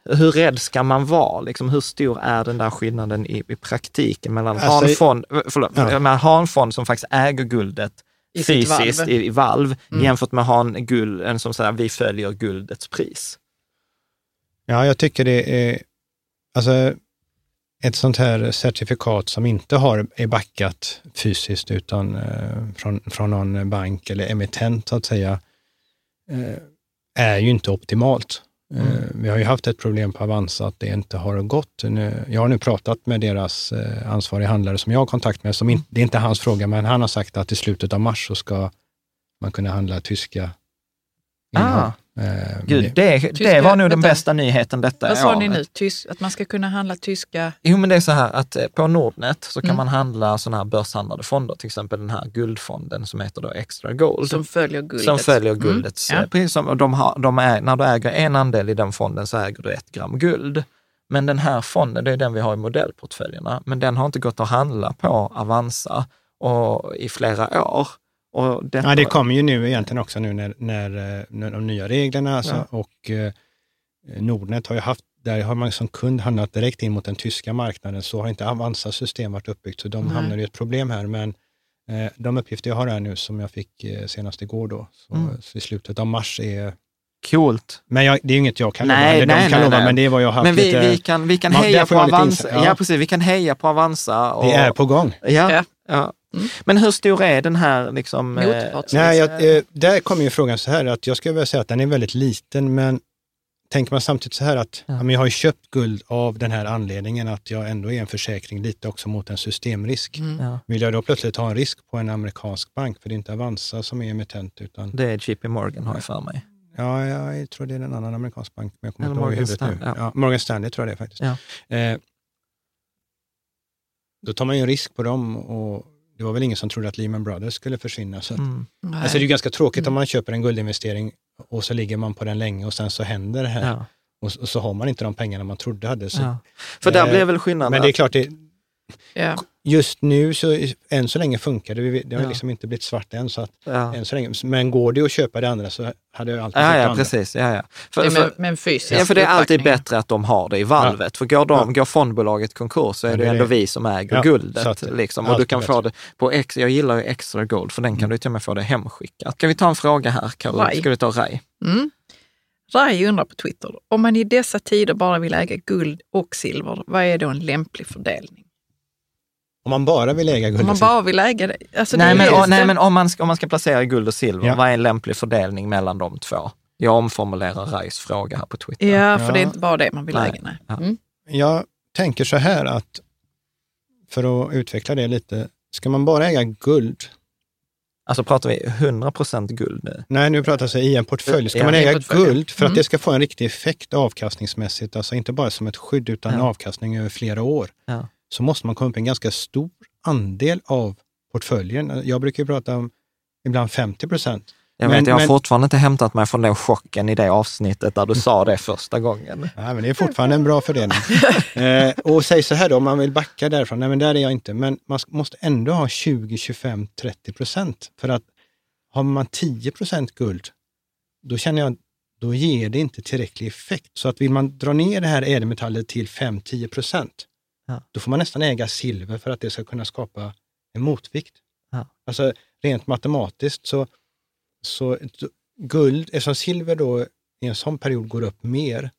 hur rädd ska man vara? Liksom, hur stor är den där skillnaden i, i praktiken mellan att ha Alltså, en fond, förlåt, ja. ha en fond som faktiskt äger guldet I sitt fysiskt valv. i, i valv Mm. jämfört med att ha en, guld, en som säger vi följer guldets pris? Ja, jag tycker det är, alltså ett sånt här certifikat som inte har, är backat fysiskt utan eh, från, från någon bank eller emittent så att säga, eh, är ju inte optimalt. Eh, vi har ju haft ett problem på Avanza att det inte har gått. Nu, jag har nu pratat med deras eh, ansvariga handlare som jag har kontakt med, som in, det är inte hans fråga, men han har sagt att i slutet av mars så ska man kunna handla tyska innehav. Eh, Gud, det- det, det Tyska- var nog den bästa nyheten detta Vad sa året. ni nu? Tysk, att man ska kunna handla tyska... Jo, men det är så här att eh, på Nordnet så kan Mm. man handla sådana här börshandlade fonder, till exempel den här guldfonden som heter då Extra Gold. Som följer guldet. Som följer guldets Mm, ja. eh, pris. Som, de har, de är, när du äger en andel i den fonden så äger du ett gram guld. Men den här fonden, det är den vi har i modellportföljerna, men den har inte gått att handla på Avanza och, i flera år. Och detta, Ja, det kommer ju nu egentligen också nu när, när, eh, när de nya reglerna alltså, och eh, Nordnet har ju haft, där har man som kund handlat direkt in mot den tyska marknaden, så har inte Avanzas system varit uppbyggt, så de Nej. hamnar i ett problem här. Men eh, de uppgifter jag har här nu, som jag fick eh, senast igår då, så, Mm. så i slutet av mars är... Coolt. Men jag, det är inget jag kan Nej, lova, eller nej, de kan nej, lova, nej. men det är vad jag har haft Men vi, lite... vi kan, vi kan Man- heja på Avanza. ja. ja. precis. Vi kan heja på Avanza. Och, det är på gång. Ja, Ja. ja. Mm. Men hur stor är den här liksom... eh, Motparts- Nej, jag, eh, där kommer ju frågan så här, att jag skulle vilja säga att den är väldigt liten, men tänker man samtidigt så här att Ja. men jag har ju köpt guld av den här anledningen att jag ändå är en försäkring lite också mot en systemrisk. Mm. Ja, Vill jag då plötsligt ha en risk på en amerikansk bank, för det är inte Avanza som är emittent, utan det är JP Morgan har jag för mig. ja, jag tror det är en annan amerikansk bank, men jag kommer Eller inte ihåg i Morgan huvudet nu. Stanley, ja. Ja. Morgan Stanley tror jag det är faktiskt. Ja. Eh, då tar man ju en risk på dem och det var väl ingen som trodde att Lehman Brothers skulle försvinna. Så att, Mm. Alltså det är ju ganska tråkigt om man köper en guldinvestering och så ligger man på den länge och sen så händer det här. Ja, Och, och så har man inte de pengarna man trodde hade. Så, ja. För där Eh, blir väl skillnaden Men det är klart, det, ja. Just nu så än så länge funkar det. Det har Ja. liksom inte blivit svart än. Så att, Ja. än så länge. Men går det att köpa det andra så hade jag alltid Ja, ja, andra. precis. Ja, ja. För, Det är för, med, med en fysisk ja, för det är alltid bättre att de har det i valvet. För går, de, går fondbolaget konkurs så är Ja, det, det är ändå det. vi som äger Ja, guldet. att- liksom. Och du kan få bättre. det på ex, jag gillar ju extra gold, för den kan du till och med få det hemskickat. Ska vi ta en fråga här, Caroline? Ska vi ta Rai? Mm. Rai undrar på Twitter, om man i dessa tider bara vill äga guld och silver, vad är då en lämplig fördelning? Om man bara vill äga guld Om man och bara vill äga det? Alltså nej, det men, just nej, men om man, ska, om man ska placera guld och silver, Ja. vad är en lämplig fördelning mellan de två? Jag omformulerar Rais fråga här på Twitter. Ja, för Ja. det är inte bara det man vill Nej. äga. Nej. Ja. Mm. Jag tänker så här att, för att utveckla det lite, ska man bara äga guld Alltså pratar vi 100 procent guld nu? Nej, nu pratar jag i en portfölj. Ska Ja, man äga portfölj. guld för att Mm. det ska få en riktig effekt avkastningsmässigt, alltså inte bara som ett skydd utan Ja. avkastning över flera år, Ja. Så måste man komma upp i en ganska stor andel av portföljen. Jag brukar prata om ibland 50 procent. Jag Men- vet, jag har men- fortfarande inte hämtat mig från den chocken i det avsnittet där du sa det första gången. Nej, men det är fortfarande en bra fördelning. eh, och säg så här då, om man vill backa därifrån, nej men där är jag inte, men man måste ändå ha 20, 25, 30 procent. För att har man 10 procent guld, då känner jag, då ger det inte tillräcklig effekt. Så att vill man dra ner det här ädelmetallet till 5-10 procent, Ja. då får man nästan äga silver för att det ska kunna skapa en motvikt. Ja. Alltså rent matematiskt så, så guld, eftersom silver då i en sån period går upp mer,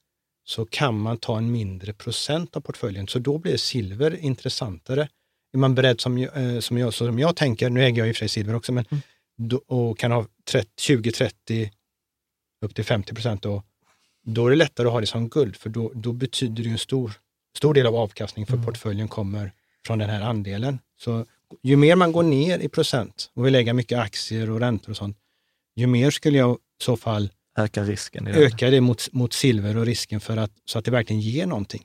så kan man ta en mindre procent av portföljen. Så då blir silver intressantare. Är man beredd, som, eh, som, jag, som jag tänker, nu äger jag i och för sig silver också, men då, och kan ha 20-30 upp till 50 procent då, då är det lättare att ha det som guld, för då, då betyder det ju en stor, stor del av avkastningen för portföljen kommer från den här andelen. Så ju mer man går ner i procent och vill lägga mycket aktier och räntor och sånt, ju mer skulle jag i så fall Öka risken i det. öka det mot, mot silver och risken för att, så att det verkligen ger någonting.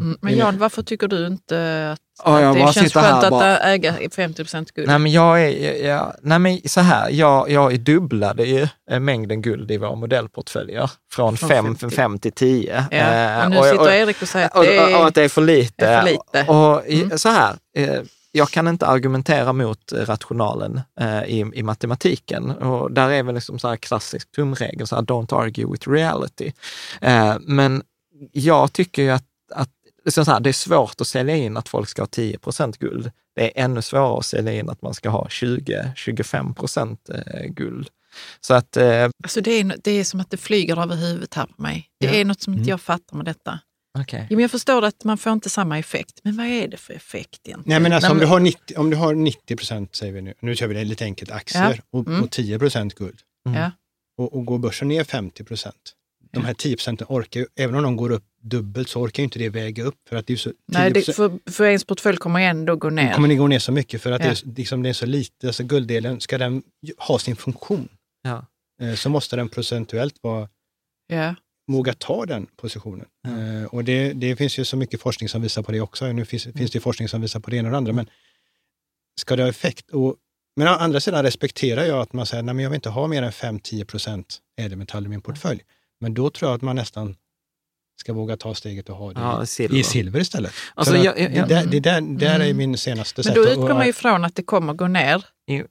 Mm. Men Jan, varför tycker du inte att, Ja, jag att bara det känns skönt här att bara- äga 50 procent guld? Nej men jag är, jag, nej men så här, jag, jag dubblade ju eh, mängden guld i våra modellportföljer från Från 5 50. 5 till 10. Ja, Eh, och nu sitter Erik och säger att och, det och, och är... att det är för lite. är för lite. Och Mm. så här, eh, jag kan inte argumentera mot rationalen eh, i, i matematiken. Och där är väl liksom så här klassisk tumregel, så här, don't argue with reality. Men jag tycker ju att så så här, det är svårt att sälja in att folk ska ha 10 procent guld. Det är ännu svårare att sälja in att man ska ha 20-25 procent eh, guld. Så att, eh, Alltså det, är, det är som att det flyger över huvudet här på mig. Det Ja. är något som inte Mm. jag fattar med detta. okej. Jo, men jag förstår att man får inte samma effekt, men vad är det för effekt egentligen? Nej, men alltså, om, du har 90, om du har 90 procent, säger vi nu, nu kör vi det lite enkelt, aktier och, Mm. och 10 procent guld. Ja. Och, och går börsen ner 50 procent, de här 10 procenten orkar ju, även om de går upp dubbelt så orkar ju inte det väga upp. För att det är så, 10 Nej, det, för, för ens portfölj kommer ändå gå ner. kommer ni gå ner så mycket för att Ja. det, är, liksom, det är så lite, alltså gulddelen, ska den ha sin funktion Ja. eh, så måste den procentuellt vara Ja. våga ta den positionen. Ja. Eh, och det, det finns ju så mycket forskning som visar på det också. Nu finns, finns det forskning som visar på det ena och det andra, men ska det ha effekt? Och, men å andra sidan respekterar jag att man säger, nej men jag vill inte ha mer än 5-10 procent ädelmetall i min portfölj. Men då tror jag att man nästan ska våga ta steget och ha det Ja, i, silver. i silver istället. Alltså, jag- jag- jag- det, där- det där, där är Mm. min senaste Men sätt då att- utgår man ju ifrån att det kommer gå ner,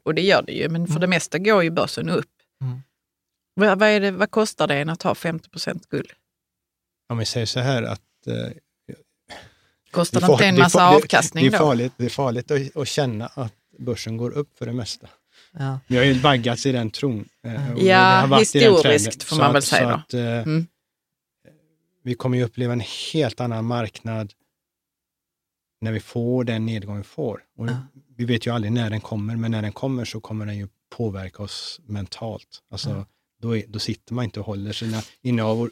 och det gör det ju, men för det mesta går ju börsen upp. Mm. Vad, vad, är det, vad kostar det en att ha 50 procent guld? Om vi säger så här att eh, Kostar Det det är inte en det är massa det- avkastning det är då? farligt, det är farligt att, att känna att börsen går upp för det mesta. Ja. Vi har ju vaggats i den tron. eh, Ja, historiskt trenden. får man väl att- säga då. Att, eh, Mm. Vi kommer ju uppleva en helt annan marknad när vi får den nedgång vi får. Och Ja. Vi vet ju aldrig när den kommer, men när den kommer så kommer den ju påverka oss mentalt. Alltså, Ja. då, är, då sitter man inte och håller sina innehav. Och-.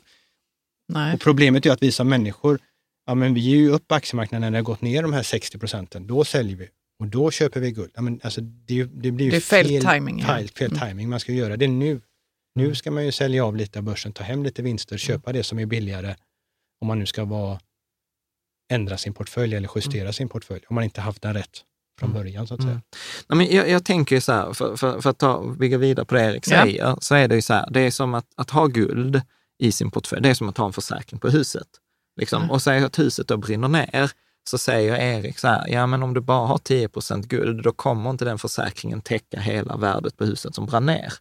Och problemet är att vi som människor, ja men vi ger ju upp aktiemarknaden när det har gått ner de här 60 procenten. Då säljer vi och då köper vi guld. Ja, men alltså, det, det blir ju Det är fel timing, ja. Fel, fel Mm. timing. Man ska göra det nu. Nu ska man ju sälja av lite av börsen, ta hem lite vinster, köpa det som är billigare om man nu ska vara, ändra sin portfölj eller justera sin portfölj. Om man inte haft den rätt från Mm. början så att säga. Mm. Nej, men jag, jag tänker ju så här, för, för, för att ta, bygga vidare på det Erik Ja. säger, så är det ju så här, det är som att, att ha guld i sin portfölj, det är som att ha en försäkring på huset. Liksom. Mm. Och säger att huset då brinner ner, så säger Erik så här, ja men om du bara har 10 procent guld, då kommer inte den försäkringen täcka hela värdet på huset som brann ner.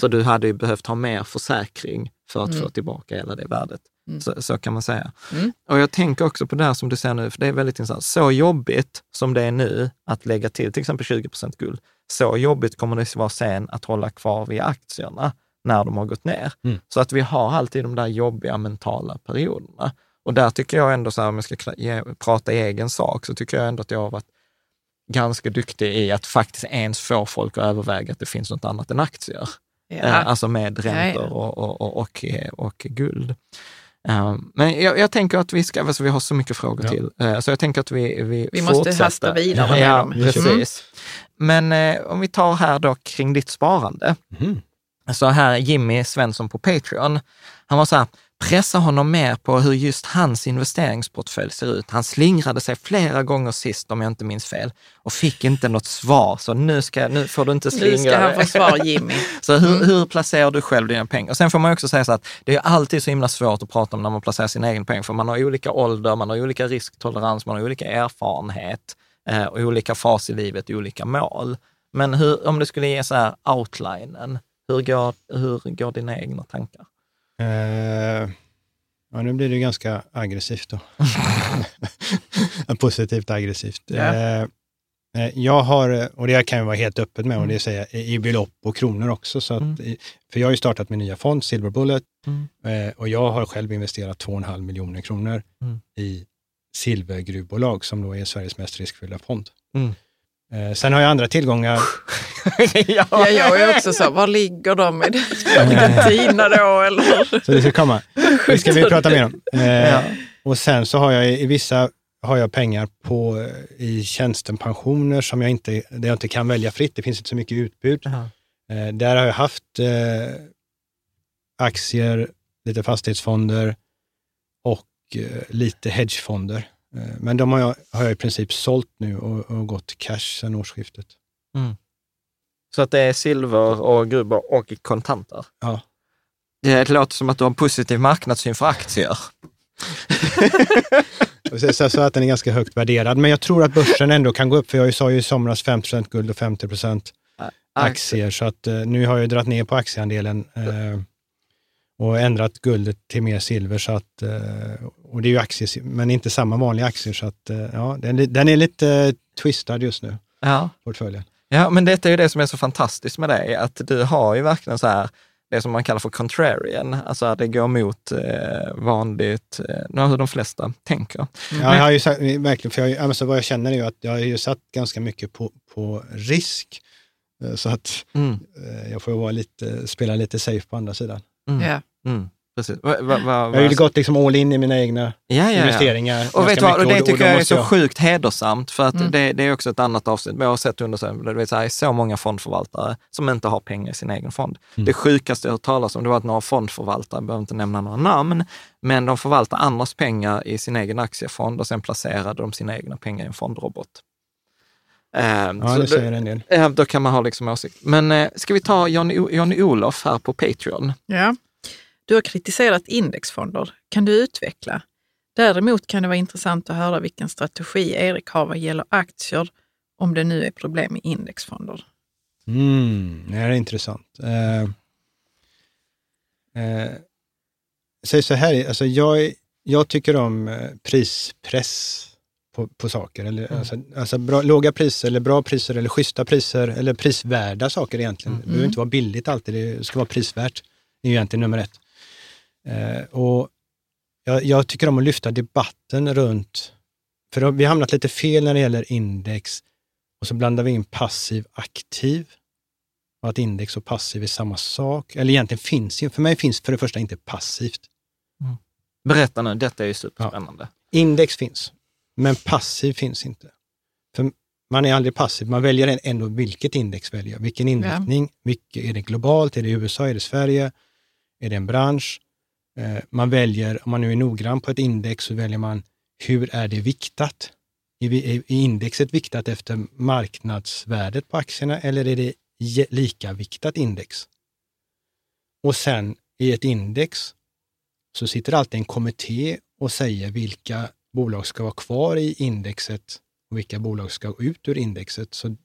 Så du hade ju behövt ha mer försäkring för att Mm. få tillbaka hela det värdet. Mm. Så, så kan man säga. Mm. Och jag tänker också på det här som du säger nu, för det är väldigt intressant. Så jobbigt som det är nu att lägga till till exempel 20 procent guld, så jobbigt kommer det vara sen att hålla kvar vid aktierna när de har gått ner. Mm. Så att vi har alltid de där jobbiga mentala perioderna. Och där tycker jag ändå, så här, om jag ska ge, prata i egen sak, så tycker jag ändå att jag har varit ganska duktig i att faktiskt ens få folk att överväga att det finns något annat än aktier. Ja. Eh, alltså med räntor Ja, ja. Och, och, och, och, och guld. Eh, Men jag, jag tänker att vi ska, alltså vi har så mycket frågor Ja. till, Eh, så jag tänker att vi Vi, Vi måste fortsätter. hasta vidare med Ja, dem. precis. Men eh, om vi tar här då kring ditt sparande. Mhm. Så här Jimmy Svensson på Patreon, han var så här, pressa honom mer på hur just hans investeringsportfölj ser ut. Han slingrade sig flera gånger sist, om jag inte minns fel, och fick inte något svar. Så nu, ska, nu får du inte slingra Nu ska han dig. få svar, Jimmy. Så hur, hur placerar du själv dina pengar? Och sen får man också säga så att det är alltid så himla svårt att prata om när man placerar sin egen pengar, för man har olika ålder, man har olika risktolerans, man har olika erfarenhet eh, och olika fas i livet, olika mål. Men hur, om du skulle ge så här outlinen, hur går, hur går dina egna tankar? Eh, ja, nu blir det ganska aggressivt då. Positivt aggressivt. Ja. Eh, jag har, och det kan jag vara helt öppet med, och det säger jag i belopp och kronor också. Så att, Mm. För jag har ju startat min nya fond, Silver Bullet, Mm. eh, och jag har själv investerat 2,5 miljoner kronor Mm. i silvergruvbolag, som då är Sveriges mest riskfyllda fond. Eh, sen har jag andra tillgångar. ja. Ja, jag är också så, var ligger de? I Argentina då eller? Så det ska komma. Det ska vi prata mer om. Eh, Ja. Och sen så har jag i vissa har jag pengar på, i tjänstepensioner som jag inte, där jag inte kan välja fritt. Det finns inte så mycket utbud. Ja. Eh, där har jag haft eh, aktier, lite fastighetsfonder och eh, lite hedgefonder. Eh, men de har jag, har jag i princip sålt nu och, och gått cash sedan årsskiftet. Så att det är silver och grubber och kontanter. Ja. Det låter som att du har en positiv marknadssyn för aktier. Så, så, så att den är ganska högt värderad. Men jag tror att börsen ändå kan gå upp, för jag sa ju i somras 50 guld och 50% aktier. Så att eh, nu har jag dragit ner på aktieandelen eh, och ändrat guldet till mer silver. Så att, eh, och det är ju aktier, men inte samma vanliga aktier. Så att, eh, ja, den, är- den är lite eh, twistad just nu, Ja. portföljen. ja, men detta är ju det som är så fantastiskt med dig, att du har ju verkligen så här, det som man kallar för contrarian, alltså att det går emot eh, vanligt, eh, hur de flesta tänker. Ja, jag har ju sagt, verkligen, för jag, alltså vad jag känner är ju att jag har ju satt ganska mycket på, på risk. Eh, Så att Mm. eh, jag får vara lite, spela lite safe på andra sidan. Mm. Ja. Mm. Precis. Va, va, va, Jag har ju gått liksom all in i mina egna ja, ja, ja. investeringar. Och vet vad, och det tycker jag är så sjukt hedersamt, för att Mm. det, det är också ett annat avsnitt. Men jag har sett undersökningar, det säga så många fondförvaltare som inte har pengar i sin egen fond. Mm. Det sjukaste jag har hört talas om, det var att några fondförvaltare, jag behöver inte nämna några namn, men de förvaltar andras pengar i sin egen aktiefond och sen placerade de sina egna pengar i en fondrobot. Ehm, Ja, det säger en del. då kan man ha liksom åsikt. Men eh, ska vi ta Johnny, Johnny Olof här på Patreon? Ja. Du har kritiserat indexfonder. Kan du utveckla? Däremot kan det vara intressant att höra vilken strategi Erik har vad gäller aktier om det nu är problem med indexfonder. Mm, det här är intressant. Eh, eh, säg så här, alltså jag, jag tycker om eh, prispress på, på saker. Eller, Mm. alltså, alltså bra, låga priser, eller bra priser, eller schyssta priser, eller prisvärda saker egentligen. Det behöver inte vara billigt alltid, det ska vara prisvärt. Det är ju egentligen nummer ett. Eh, och jag, jag tycker om att lyfta debatten runt, för vi har hamnat lite fel när det gäller index och så blandar vi in passiv aktiv och att index och passiv är samma sak. Eller egentligen finns ju, för mig finns för det första inte passivt. Berätta nu, detta är ju superspännande. Index finns, men passiv finns inte. För man är aldrig passiv, man väljer ändå vilket index väljer. Vilken inriktning, vilket, är det globalt, är det USA, är det Sverige, är det en bransch? Eh, man väljer, om man nu är noggrann på ett index, så väljer man hur är det viktat? Är, indexet viktat efter marknadsvärdet på aktierna eller är det lika viktat index? Och sen i ett index så sitter alltid en kommitté och säger vilka bolag ska vara kvar i indexet och vilka bolag ska gå ut ur indexet. Så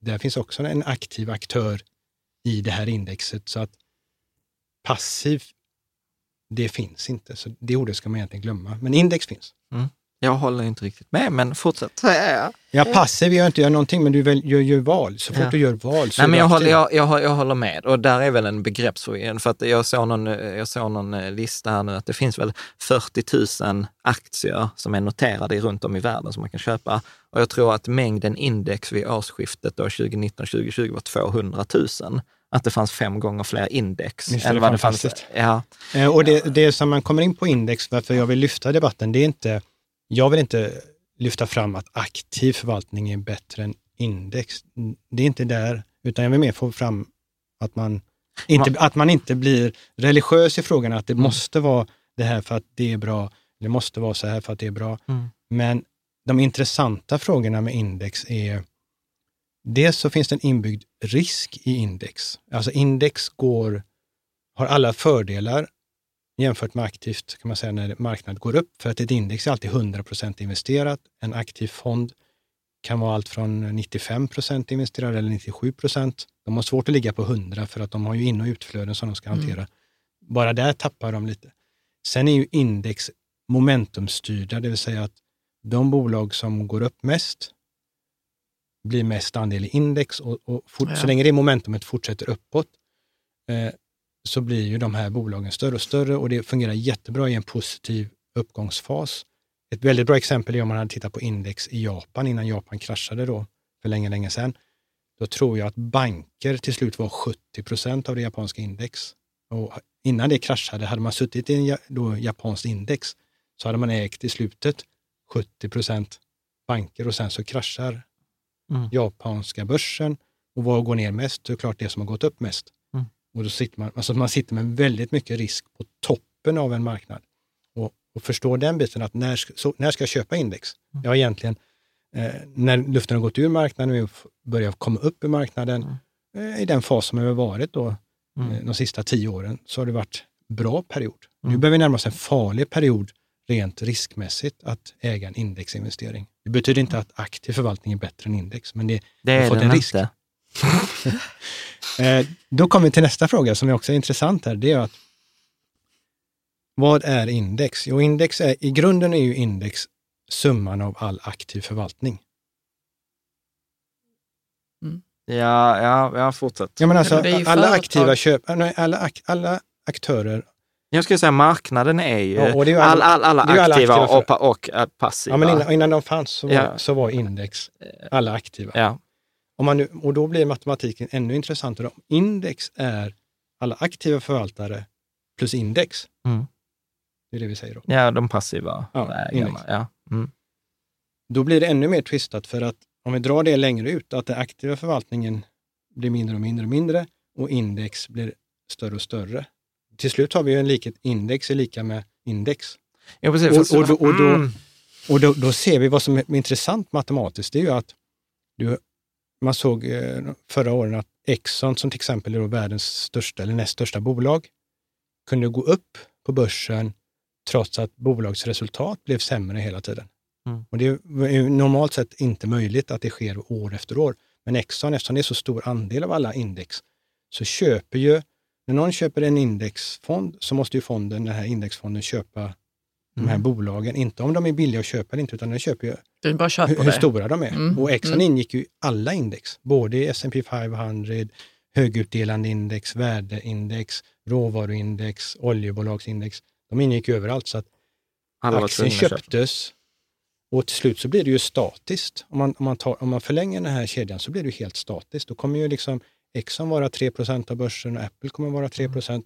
där finns också en aktiv aktör i det här indexet. Så att passiv, det finns inte. Så det ordet ska man egentligen glömma. Men index finns. Jag håller inte riktigt med, men fortsätt. Ja, passiv gör inte jag någonting, men du väl, gör, gör val. Så fort Ja. du gör val så Nej, men jag, håller, jag, jag, jag håller med och där är väl en begreppsförvirring. För att jag såg, någon, jag såg någon eh, lista här nu att det finns väl 40 000 aktier som är noterade runt om i världen som man kan köpa. Och jag tror att mängden index vid årsskiftet då 2019-2020 var 200 000. Att det fanns fem gånger fler index Visst än vad det fanns. Ja, Eh, Och det, det som man kommer in på index, varför jag vill lyfta debatten, det är inte, jag vill inte lyfta fram att aktiv förvaltning är bättre än index. Det är inte där, utan jag vill mer få fram att man inte, att man inte blir religiös i frågan, att det måste vara det här för att det är bra, det måste vara så här för att det är bra. Mm. Men de intressanta frågorna med index är, dels så finns det en inbyggd risk i index. Alltså index går, har alla fördelar jämfört med aktivt, kan man säga, när marknaden går upp. För att ett index är alltid 100% investerat. En aktiv fond kan vara allt från 95% investerad eller 97% De har svårt att ligga på 100 för att de har ju in och utflöden som de ska hantera. Bara där tappar de lite. Sen är ju index momentumstyrda, det vill säga att de bolag som går upp mest blir mest andel i index och, och fort, Ja. så länge det momentumet fortsätter uppåt eh, så blir ju de här bolagen större och större och det fungerar jättebra i en positiv uppgångsfas. Ett väldigt bra exempel är om man hade tittat på index i Japan innan Japan kraschade då för länge, länge sedan. Då tror jag att banker till slut var 70 procent av det japanska index. Och innan det kraschade, hade man suttit i en då japanskt index så hade man ägt i slutet 70 procent banker och sen så kraschar Mm. japanska börsen och vad går ner mest? Är klart det som har gått upp mest. Mm. Och då sitter man, alltså man sitter med väldigt mycket risk på toppen av en marknad. Och, och förstå den biten att när, så, när ska jag köpa index? Mm. Ja, egentligen eh, när luften har gått ur marknaden och börjar komma upp i marknaden, eh, i den fas som vi har varit då Mm. eh, de sista tio åren, så har det varit bra period. Nu Mm. börjar vi närma oss en farlig period rent riskmässigt att äga en indexinvestering. Det betyder inte att aktiv förvaltning är bättre än index, men det, Det har är fått en risk. inte. Eh, då kommer vi till nästa fråga som är också intressant här. Det är att vad är index? Jo, index är, i grunden är ju index summan av all aktiv förvaltning. Ja, ja, ja, fortsätt. Ja, men alltså, är alla aktiva köp, alla, alla aktörer, Jag skulle säga marknaden är ju, Ja, är all, alla- all, alla ju alla aktiva, aktiva och, och, äh, passiva. ja, men innan, innan de fanns så var, Ja. så var index alla aktiva. Ja. Om man nu, och då blir matematiken ännu intressantare. Om index är alla aktiva förvaltare plus index, Mm. det är det vi säger då. ja, de passiva Ja, index. Ja. Mm. då blir det ännu mer twistat för att om vi drar det längre ut, att den aktiva förvaltningen blir mindre och mindre och mindre och index blir större och större. Till slut har vi ju en likhet, index är lika med index. Ja, precis. Och- och då- och då- mm. Och då, då ser vi vad som är intressant matematiskt, det är ju att du, man såg eh, förra året att Exxon, som till exempel är världens största eller näst största bolag, kunde gå upp på börsen trots att bolagsresultat blev sämre hela tiden. Mm. Och det är normalt sett inte möjligt att det sker år efter år. Men Exxon, eftersom det är så stor andel av alla index, så köper ju, när någon köper en indexfond så måste ju fonden, den här indexfonden köpa de här Mm. bolagen, inte om de är billiga att köpa eller inte, utan den köper ju hur, hur stora de är. Mm, Och Exxon mm. ingick ju i alla index, både i S&P 500, högutdelande index, värdeindex, råvaruindex, oljebolagsindex. De ingick ju överallt så att Alla aktien köptes och till slut så blir det ju statiskt. Om man, om man, tar, om man förlänger den här kedjan så blir det helt statiskt. Då kommer ju liksom Exxon vara 3% av börsen och Apple kommer vara 3%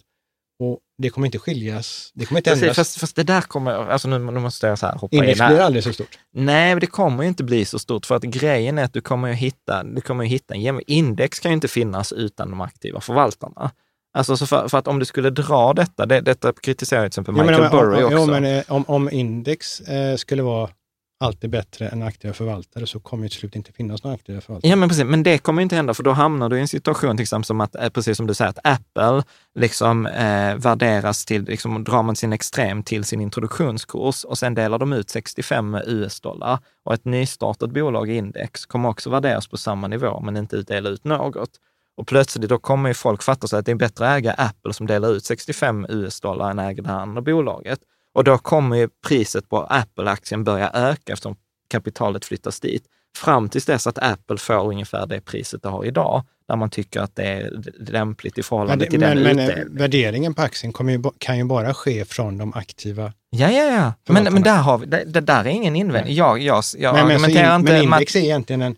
och det kommer inte skiljas. Det kommer inte Precis, ändras. fast, fast det där kommer, alltså nu, nu måste jag så här hoppa in Index här. blir aldrig så stort. Nej, men det kommer ju inte bli så stort för att grejen är att du kommer ju hitta, du kommer ju hitta en index kan ju inte finnas utan de aktiva förvaltarna. Alltså så för, för att om du skulle dra detta, det, detta kritiserar ju till exempel Michael men, om- Burry om, också. Jo, men eh, om, om index eh, skulle vara alltid bättre än aktiva förvaltare så kommer det till slut inte finnas några aktiva förvaltare. Ja, men precis. Men det kommer inte hända, för då hamnar du i en situation, till exempel som att, eh, precis som du säger, att Apple liksom eh, värderas till, liksom, drar man sin extrem till sin introduktionskurs och sen delar de ut 65 US-dollar och ett nystartat bolag i index kommer också värderas på samma nivå, men inte dela ut något. Och plötsligt då kommer ju folk fatta sig att det är bättre att äga Apple som delar ut 65 US-dollar än äga det här andra bolaget. Och då kommer ju priset på Apple-aktien börja öka eftersom kapitalet flyttas dit. Fram tills dess att Apple får ungefär det priset det har idag, där man tycker att det är lämpligt i Men, förhållande det, till men, den men eh, utdelningen. värderingen på aktien ju, kan ju bara ske från de aktiva. Ja, ja, ja. Men, men där har vi, det, det där är ingen invändning. Jag, jag, jag men, men, så argumenterar in, inte... men index är egentligen en,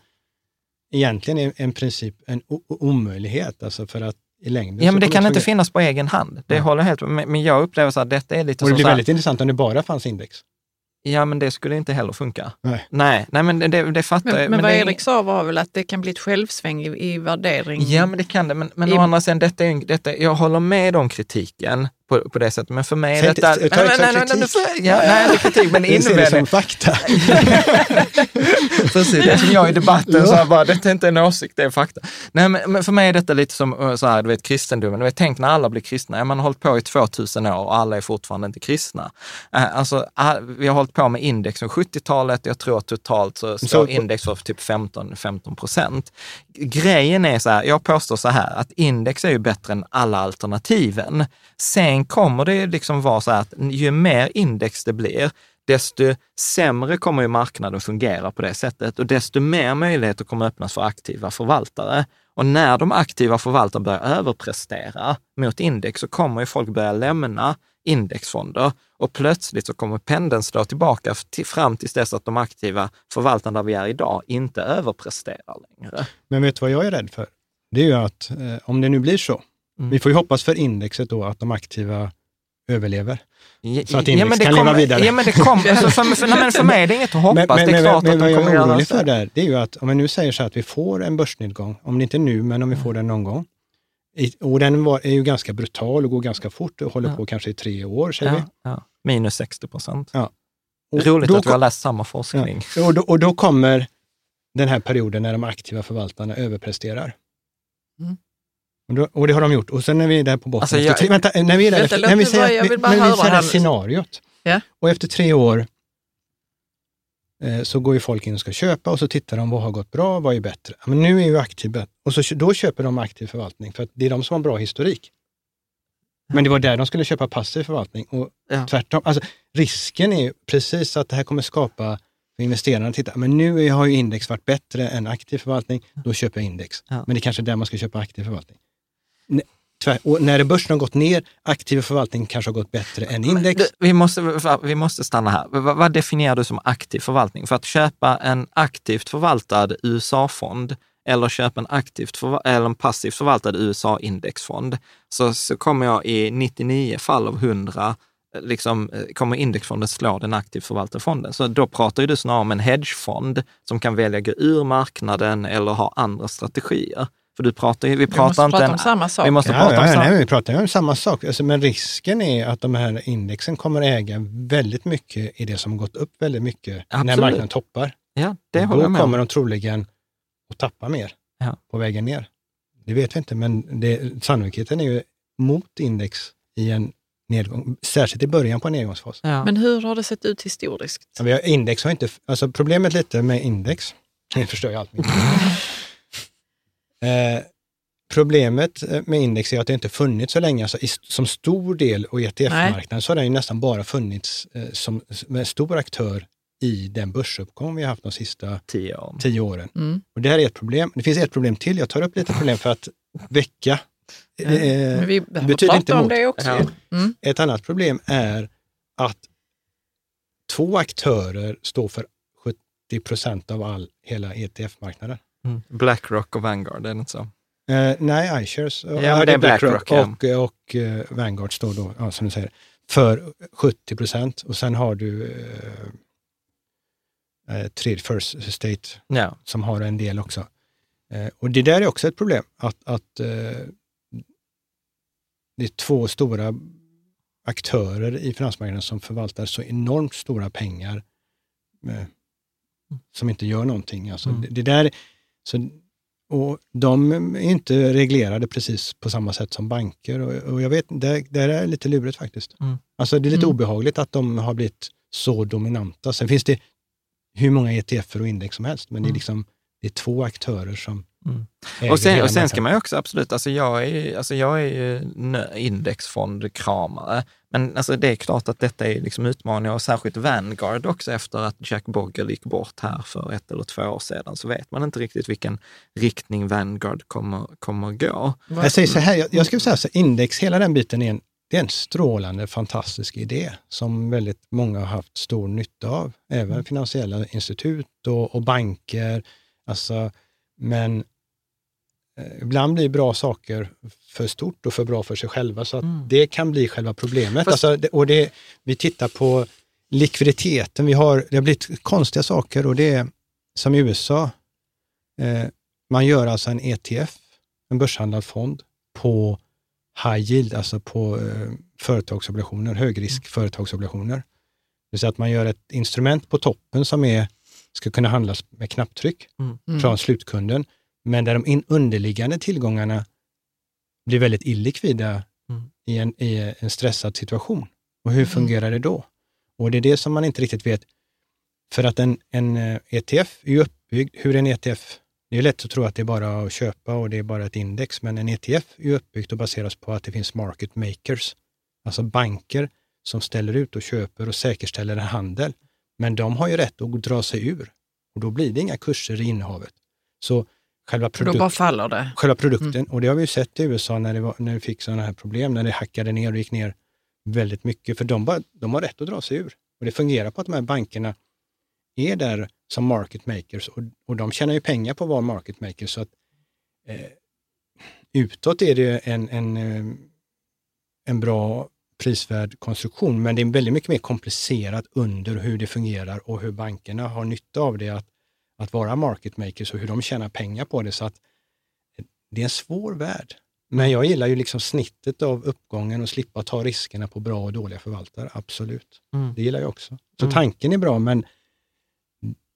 egentligen en, en princip, en o- omöjlighet, alltså för att i längden Ja, men det kan inte finnas på egen hand. Det Nej. håller helt. Men jag upplever så att detta är lite Och det blir så här, väldigt intressant om det bara fanns index. Ja, men det skulle inte heller funka. Nej. Nej, nej men det, det, fattar jag. Men, men vad det Erik sa var väl att det kan bli ett självsväng i, i värdering. Ja, men det kan det. Men, men I- å andra sidan, detta är, detta, jag håller med om kritiken på, på det sättet. Men för mig är Säg detta... ta nej, nej, nej, nej, ja, nej, det är kritik, men Jag ser det som invändning. fakta. Precis, det är som jag i debatten, så här bara, detta är inte en åsikt, det är fakta. Nej, men, men för mig är detta lite som eh, så här, du vet, kristendomen. Du vet, tänk när alla blir kristna. Ja, man har hållit på i 2000 år och alla är fortfarande inte kristna. Eh, Alltså, vi har hållit på med index från 70-talet. Jag tror att totalt så står Så- index för typ 15, 15 procent. Grejen är så här, jag påstår så här, att index är ju bättre än alla alternativen. Sen Sen kommer det liksom vara så här att ju mer index det blir, desto sämre kommer ju marknaden fungera på det sättet och desto mer möjligheter kommer öppnas för aktiva förvaltare. Och när de aktiva förvaltarna börjar överprestera mot index så kommer ju folk börja lämna indexfonder och plötsligt så kommer pendeln slå tillbaka till, fram tills dess att de aktiva förvaltarna där vi är idag inte överpresterar längre. Men vet du vad jag är rädd för? Det är ju att eh, om det nu blir så, Mm. vi får ju hoppas för indexet då att de aktiva överlever. Så att ja, index men det kan leva kommer- vidare. Ja, men det kommer, alltså för, för, nej, men för mig är det inget att hoppas. Men, men, det är men, klart men att vad de jag kommer är göra orolig så. för där, det är ju att om vi nu säger så här att vi får en börsnedgång, om det inte är nu, men om vi får den någon gång, och den var, är ju ganska brutal och går ganska fort och håller Ja. på kanske i tre år, säger Ja, ja. Minus 60 procent. vi. Och Roligt då att vi har kom- läst samma forskning. Ja. Och, då, och då kommer den här perioden när de aktiva förvaltarna överpresterar. Mm. Och, då, och det har de gjort. Och sen när vi är där på botten, Alltså, jag- tre, vänta, när vi är där, Vänta, när vi säger, bara- vi- när vi säger här. scenariot, Ja. och efter tre år eh, så går ju folk in och ska köpa och så tittar de vad har gått bra, vad är bättre. Men nu är ju aktiv. Och så, då köper de aktiv förvaltning för att det är de som har bra historik. Men det var där de skulle köpa passiv förvaltning och Ja. tvärtom. Alltså, risken är ju precis att det här kommer skapa för investerarna att titta, men nu har ju index varit bättre än aktiv förvaltning, då köper jag index. Ja. Men det är kanske är där man ska köpa aktiv förvaltning. När börsen har gått ner, aktiv förvaltning kanske har gått bättre än index. Vi, måste, vi måste stanna här. Vad, definierar du som aktiv förvaltning? För att köpa en aktivt förvaltad USA-fond eller köpa en, aktivt förva- eller en passivt förvaltad USA-indexfond, så, så kommer jag i 99 fall av 100 eh, Liksom, eh, kommer indexfonden slå den aktivt förvaltade fonden. Så då pratar ju du snarare om en hedgefond som kan välja gå ur marknaden eller ha andra strategier. För du pratar vi pratar måste inte prata om samma sak. Vi måste Ja, prata om ja, samma. nej, men vi pratar om samma sak. Alltså, men risken är att de här indexen kommer äga väldigt mycket i det som har gått upp väldigt mycket när Absolut. marknaden toppar. Ja, det håller jag Då med kommer om. de troligen att tappa mer Ja. på vägen ner. Det vet vi inte, men det, sannolikheten är ju mot index i en nedgång, särskilt i början på en nedgångsfas. Ja. Men hur har det sett ut historiskt? Ja, Vi har, index har inte, alltså problemet lite med index, nu förstör jag allt. eh, problemet eh, med index är att det inte funnits så länge. Alltså, i, som stor del i ETF-marknaden så har den ju nästan bara funnits eh, som, som en stor aktör i den börsuppgång vi har haft de sista Tio år. tio åren. Mm. Och det här är ett problem. Det finns ett problem till. Jag tar upp lite problem för att väcka. Eh, Men vi behöver betyder prata inte om mot. det också. Ja. Mm. Ett annat problem är att två aktörer står för 70 procent av all, hela ETF-marknaden. Mm. Blackrock och Vanguard, är det inte så? Eh, nej, iShares Ja, det är Blackrock, ja. och, och, eh, Vanguard står då, ja, som du säger, för 70 procent. Och sen har du eh, eh, Trade First State Ja. som har en del också. Eh, och det där är också ett problem, att, att eh, det är två stora aktörer i finansmarknaden som förvaltar så enormt stora pengar som inte gör någonting. Alltså, Mm. det, det där, så, och de är inte reglerade precis på samma sätt som banker och, och jag vet, det, det är lite lurigt faktiskt. Mm. Alltså det är lite Mm. obehagligt att de har blivit så dominanta. Sen finns det hur många ETFer och index som helst, men det är Mm. liksom det är två aktörer som Mm. Och sen, hela och sen ska man ju också absolut, alltså jag är ju, alltså jag är ju indexfondkramare, men alltså det är klart att detta är liksom utmaningar och särskilt Vanguard också efter att Jack Bogle gick bort här för ett eller två år sedan så vet man inte riktigt vilken riktning Vanguard kommer, kommer gå. Jag säger så här, jag, jag skulle säga så index, hela den biten är en, det är en strålande, fantastisk idé som väldigt många har haft stor nytta av. Även finansiella institut och, och banker. Alltså, men eh, ibland blir bra saker för stort och för bra för sig själva, så att Mm. det kan bli själva problemet. Fast- Alltså, och det, vi tittar på likviditeten, vi har, det har blivit konstiga saker och det är som i USA, eh, man gör alltså en ETF, en börshandlad fond, på high yield, alltså på eh, företagsobligationer, högrisk företagsobligationer. Det vill säga att man gör ett instrument på toppen som är, ska kunna handlas med knapptryck Mm. från slutkunden, men där de underliggande tillgångarna blir väldigt illikvida Mm. i, en, i en stressad situation. Och hur fungerar det då? Och det är det som man inte riktigt vet. För att en, en eh, ETF är ju uppbyggd, hur en ETF? Det är lätt att tro att det är bara att köpa och det är bara ett index, men en ETF är ju uppbyggt och baseras på att det finns market makers, alltså banker som ställer ut och köper och säkerställer en handel. Men de har ju rätt att dra sig ur och då blir det inga kurser i innehavet. Så själva, det. själva produkten, och det har vi ju sett i USA när det, var, när det fick sådana här problem, när det hackade ner och gick ner väldigt mycket, för de, bara, de har rätt att dra sig ur. Och det fungerar på att de här bankerna är där som market makers och, och de tjänar ju pengar på att vara market makers. Så att, eh, utåt är det en, en, eh, en bra prisvärd konstruktion, men det är väldigt mycket mer komplicerat under hur det fungerar och hur bankerna har nytta av det att, att vara market makers och hur de tjänar pengar på det. Så att eh, det är en svår värld. Men jag gillar ju liksom snittet av uppgången och slippa ta riskerna på bra och dåliga förvaltare, absolut. Mm. Det gillar jag också. Så Mm. tanken är bra, men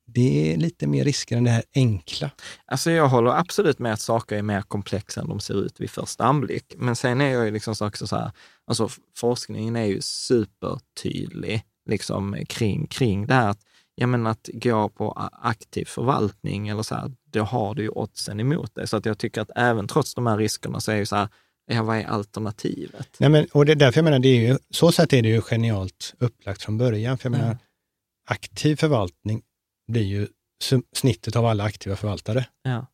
det är lite mer risker än det här enkla. Alltså jag håller absolut med att saker är mer komplexa än de ser ut vid första anblick. Men sen är jag ju liksom så också så här, alltså forskningen är ju supertydlig liksom kring, kring det här att, ja men att gå på aktiv förvaltning eller så här, då har du ju oddsen emot dig. Så att jag tycker att även trots de här riskerna så är ju så här, ja vad är alternativet? Nej, men, och det är därför jag menar, det är ju, så sätt är det ju genialt upplagt från början. För jag menar, Mm. aktiv förvaltning blir ju snittet av alla aktiva förvaltare. Ja.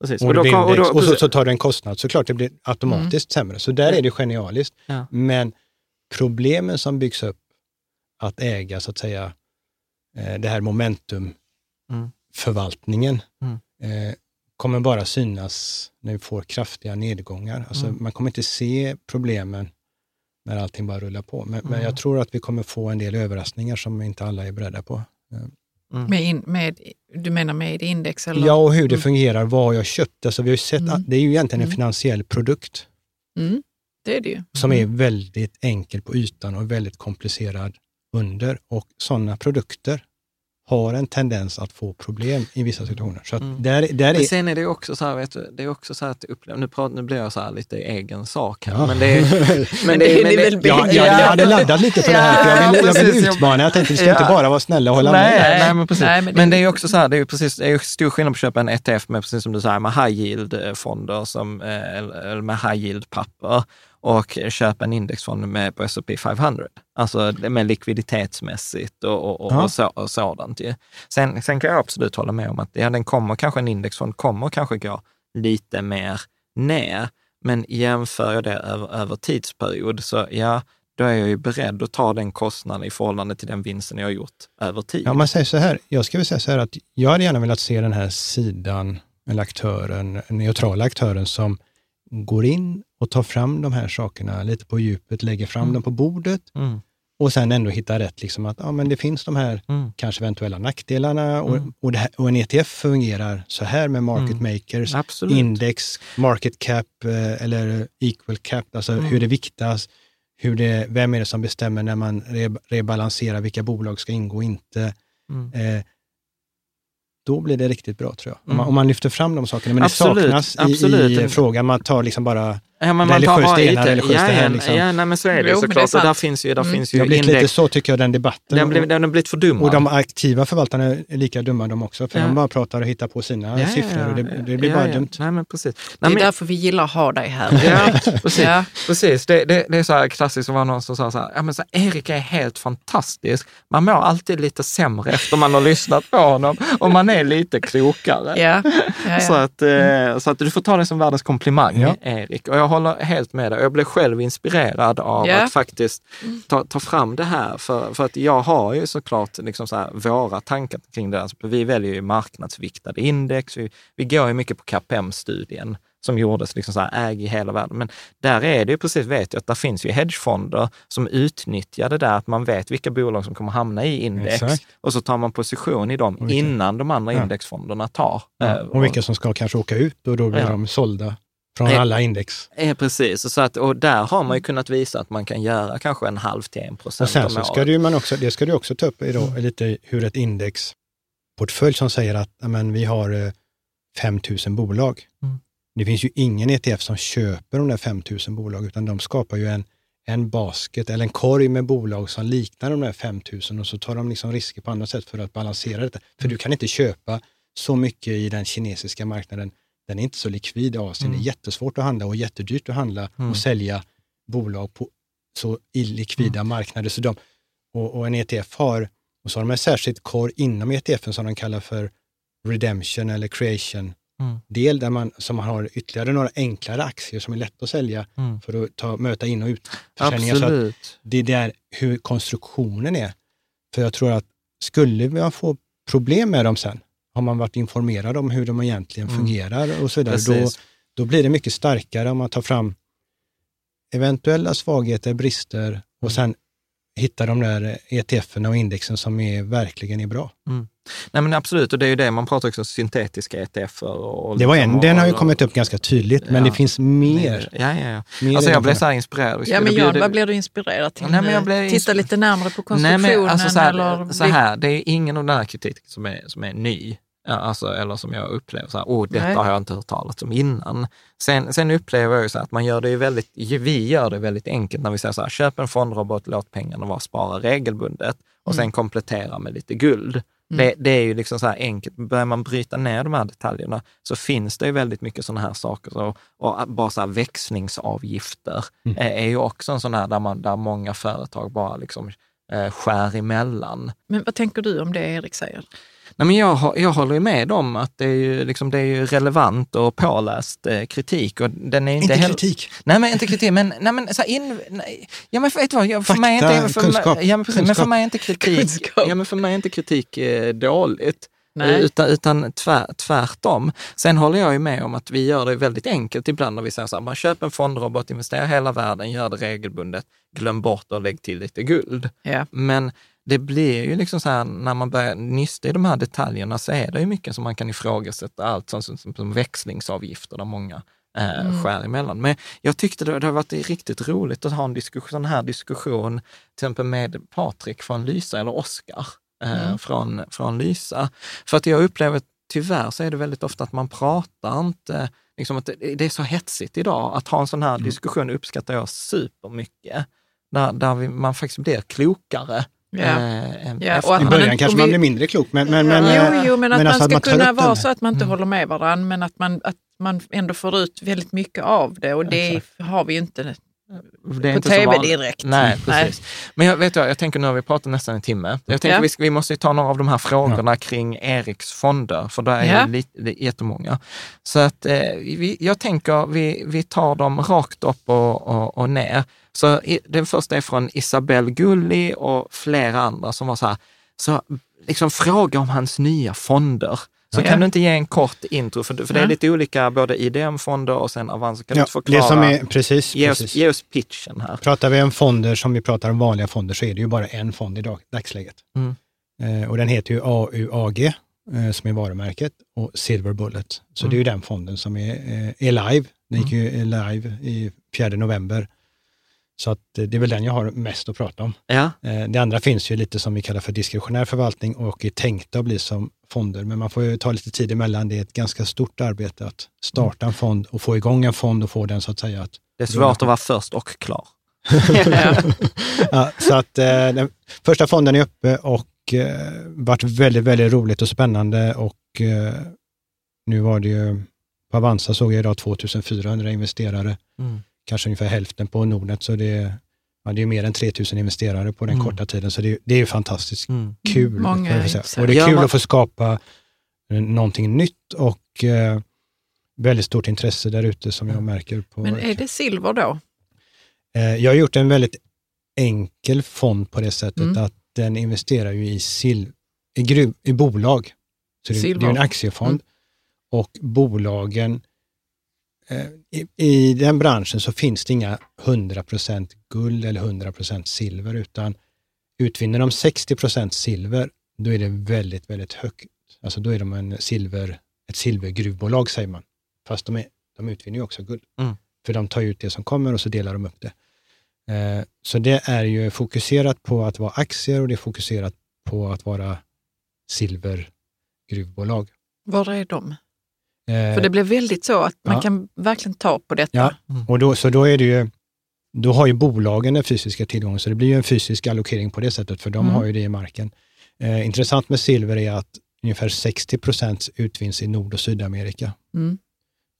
Precis. Och, blir kom- index, då- och, så, så tar du en kostnad, så klart det blir automatiskt Mm. sämre. Så där är det genialiskt. Ja. Men problemen som byggs upp att äga, så att säga, det här momentumförvaltningen, Mm. eh, kommer bara synas när vi får kraftiga nedgångar. Alltså, Mm. Man kommer inte se problemen när allting bara rullar på. Men, men Mm. jag tror att vi kommer få en del överraskningar som inte alla är beredda på. Mm. Med in, med, du menar med index? Eller? Ja, och hur det Mm. fungerar, vad har jag köpt? Alltså, vi har sett, Mm. att det är ju egentligen en Mm. finansiell produkt Mm, det är det ju. som Mm. är väldigt enkel på ytan och väldigt komplicerad under. Och sådana produkter har en tendens att få problem i vissa situationer. Så att Mm. där, där Men är... sen är det också så här, vet du, det är också så här att uppleva, nu, pratar, nu blir jag så här lite egen sak här, Ja. men det är, Men det är väl Ja, jag, jag hade laddat lite för det här, för jag vill, jag vill utmana. Jag tänkte vi ska Ja. inte bara vara snälla och hålla nej, med. Nej, men precis. Nej, men, men det- det är ju också så här, det är precis, det är stor skillnad på att köpa en ETF med, precis som du säger, med high yield-fonder, som, eh, eller eller med high yield-papper och köpa en indexfond med på S&P 500. Alltså med likviditetsmässigt och, och, och, Ja. och, så, och sådant. Ju. Sen, sen kan jag absolut hålla med om att ja, den kommer, kanske en indexfond kommer kanske gå lite mer ner. Men jämför jag det över, över tidsperiod, så ja, då är jag ju beredd att ta den kostnaden i förhållande till den vinsten jag har gjort över tid. Ja, man säger så här, jag skulle säga så här att jag hade gärna velat se den här sidan, eller aktören, neutrala aktören som går in och tar fram de här sakerna lite på djupet, lägger fram Mm. dem på bordet Mm, och sen ändå hittar rätt, liksom att ja, men det finns de här mm, kanske eventuella nackdelarna och, Mm. och, här, och en ETF fungerar så här med market Mm. makers, absolut. index, market cap eh, eller equal cap, alltså Mm. hur det viktas, hur det, vem är det som bestämmer när man re, rebalanserar, vilka bolag ska ingå och inte. Eh, då blir det riktigt bra tror jag. Om, Mm. man, om man lyfter fram de sakerna. Men Absolut, det saknas i, i frågan. Man tar liksom bara, Ja, men man tar religiöst bara det ena, lite- religiöst ja, det här, ja, liksom. Ja, nej, men så är det Jo, det är såklart. Och där finns ju, där Mm. finns det ju har blivit index. lite så tycker jag, den debatten. Den, blev, den har blivit fördummad. och de aktiva förvaltarna är lika dumma de också, för Ja. de bara pratar och hittar på sina Ja, siffror ja, och det, det blir ja, bara ja. dumt. Nej, men precis. Det Nej, är men, därför vi gillar att ha dig här. Ja, precis. Ja. precis. Det, det, det är så här klassiskt, som var någon som sa så här, ja men så här, Erik är helt fantastisk. Man mår alltid lite sämre efter man har lyssnat på honom och man är lite klokare. Ja. Ja, Så, att, eh, så att du får ta det som världens komplimang, Ja. Erik. Och jag håller helt med dig. Jag blev själv inspirerad av Ja. att faktiskt ta, ta fram det här. För, för att jag har ju såklart liksom så här, våra tankar kring det. Alltså, vi väljer ju marknadsviktade index. Vi, vi går ju mycket på KPM-studien som gjordes, liksom så här, äg i hela världen. Men där är det ju precis, vet jag, att det finns ju hedgefonder som utnyttjar det där att man vet vilka bolag som kommer hamna i index Exakt. och så tar man position i dem vilka- innan de andra Ja. indexfonderna tar. Ja, eh, och vilka som ska kanske åka ut och då blir Ja. de sålda från Eh, alla index. Eh, precis, så att, och där har man ju kunnat visa att man kan göra kanske en halv till en procent sen om så ska ju man också, det ska du också ta upp idag, Mm. lite hur ett indexportfölj som säger att ja, men, vi har eh, 5 000 bolag. Mm. Det finns ju ingen ETF som köper de där 5 000 bolag, utan de skapar ju en, en basket eller en korg med bolag som liknar de där 5 000 och så tar de liksom risker på andra sätt för att balansera detta. För du kan inte köpa så mycket i den kinesiska marknaden. Den är inte så likvid i Asien. Det är jättesvårt att handla och jättedyrt att handla och sälja bolag på så illikvida marknader. Så de, och, och en ETF har, och så har de en särskild korg inom ETFen som de kallar för redemption eller creation Mm. del där man, som man har ytterligare några enklare aktier som är lätt att sälja Mm. för att ta, möta in och utförsäljningar. Så Absolut. det är där hur konstruktionen är. För jag tror att skulle man få problem med dem sen, har man varit informerad om hur de egentligen Mm. fungerar och så vidare, då, Precis. då blir det mycket starkare om man tar fram eventuella svagheter, brister och sen hitta de där ETFerna och indexen som är, verkligen är bra. Nej men absolut, och det är ju det, man pratar också syntetiska ETFer. Och Det var liksom- en, den har ju och- kommit upp ganska tydligt, men Ja. det finns mer. Ja, ja, ja. mer Alltså jag blev så här inspirerad. Ja, men Jan, bjuda- vad blir du inspirerad till? Nej, men jag blev Titta lite närmare på Nej, konstruktionen? men alltså så här, eller så här, det är ingen av den här kritiken som är, som är ny. Alltså, eller som jag upplever så här, oh, detta Nej. har jag inte hört talas om innan. Sen, sen upplever jag ju så att man gör det ju väldigt, vi gör det väldigt enkelt när vi säger så här, köp en fondrobot, låt pengarna vara spara regelbundet och sen komplettera med lite guld. Det, det är ju liksom så här enkelt. Börjar man bryta ner de här detaljerna så finns det ju väldigt mycket sådana här saker. Så, och bara så här växlingsavgifter eh, är ju också en sån här där, man, där många företag bara liksom eh, skär emellan. Men vad tänker du om det Erik säger? Nej, men jag, jag håller ju med om att det är ju, liksom, det är ju relevant och påläst eh, kritik. Och den är inte Inte heller- kritik. Nej, men inte kritik, men, nej, men så här in, nej, ja, men vet du vad, jag, för, Fakta, mig är inte, för, kunskap, mig- ja, men, precis, men för kunskap. mig är inte kritik, Kunskap. ja, men för mig är inte kritik eh, dåligt. Nej. Utan, utan tvär, tvärtom. Sen håller jag ju med om att vi gör det väldigt enkelt ibland när vi säger så här, man köper en fondrobot, investerar hela världen, gör det regelbundet, glöm bort och lägg till lite guld. Ja. Men det blir ju liksom så här, när man börjar nysta i de här detaljerna så är det ju mycket som man kan ifrågasätta, allt som, som, som växlingsavgifter där många eh, Mm. skär emellan. Men jag tyckte det, det har varit riktigt roligt att ha en diskussion, sån här diskussion, till exempel med Patrik från Lysa eller Oskar eh, Mm. från, från Lysa. För att jag upplever, tyvärr så är det väldigt ofta att man pratar inte, liksom att det, det är så hetsigt idag. Att ha en sån här diskussion uppskattar jag supermycket. Där, där vi, man faktiskt blir klokare. Ja. Ja, efter- och att I man början kanske och man vi- blir mindre klok, men, men, men, jo, eh, jo, men att men man alltså ska att tar kunna vara den. så att man inte Mm. håller med varandra, men att man, att man ändå får ut väldigt mycket av det och det har vi ju inte. det är på TV direkt. Nej, Nej. precis. Men jag, vet du, vad, jag tänker nu har vi pratat nästan en timme. Jag tänker Ja. vi, ska, vi måste ju ta några av de här frågorna kring Eriks fonder, för där är Ja. lite, det är jättemånga. Så att eh, vi, jag tänker vi, vi tar dem rakt upp och, och, och ner. Så den första är från Isabelle Gulli och flera andra som var så här, så liksom fråga om hans nya fonder. Så Ja. kan du inte ge en kort intro, för, för det är lite olika, både IDM-fonder och sen Avanza. Kan du Ja, inte förklara? det som är, precis, ge, oss, precis. ge oss pitchen här. Pratar vi om fonder som vi pratar om vanliga fonder så är det ju bara en fond i dag, dagsläget. Mm. Eh, och den heter ju AUAG eh, som är varumärket och Silver Bullet. Så det är ju den fonden som är, eh, är live. Den gick ju eh, live i 4 november. Så att, eh, det är väl den jag har mest att prata om. Ja. Eh, det andra finns ju lite som vi kallar för diskretionär förvaltning och är tänkta att bli som fonder. Men man får ju ta lite tid emellan. Det är ett ganska stort arbete att starta en fond och få igång en fond och få den så att säga att Det är svårt att vara först och klar. ja, så att eh, den första fonden är uppe och varit väldigt, väldigt roligt och spännande och nu var det ju, på Avanza såg jag idag 2400 investerare, Mm. Kanske ungefär hälften på Nordnet, så det är, ja, det är mer än 3000 investerare på den Mm. korta tiden, så det, det är ju fantastiskt Mm. kul. Många är och det är kul man- att få skapa eh, någonting nytt och eh, väldigt stort intresse där ute som jag märker. på Men är det silver då? Eh, Jag har gjort en väldigt enkel fond på det sättet Mm. att den investerar ju i, sil- i, gruv, i bolag. Så det, det är en aktiefond Mm. och bolagen, eh, i, i den branschen så finns det inga 100% guld eller 100% silver utan utvinner de 60% silver, då är det väldigt, väldigt högt. Alltså då är de en silver, ett silvergruvbolag säger man. Fast de är de utvinner ju också guld. Mm. För de tar ut det som kommer och så delar de upp det. Eh, så det är ju fokuserat på att vara aktier och det är fokuserat på att vara silvergruvbolag. Var är de? Eh, För det blev väldigt så att man ja. kan verkligen ta på detta. Ja, och då, så då är det ju, då har ju bolagen den fysiska tillgången, så det blir ju en fysisk allokering på det sättet, för de Mm. har ju det i marken. Eh, intressant med silver är att ungefär 60 procent utvinns i Nord och Sydamerika. Mm.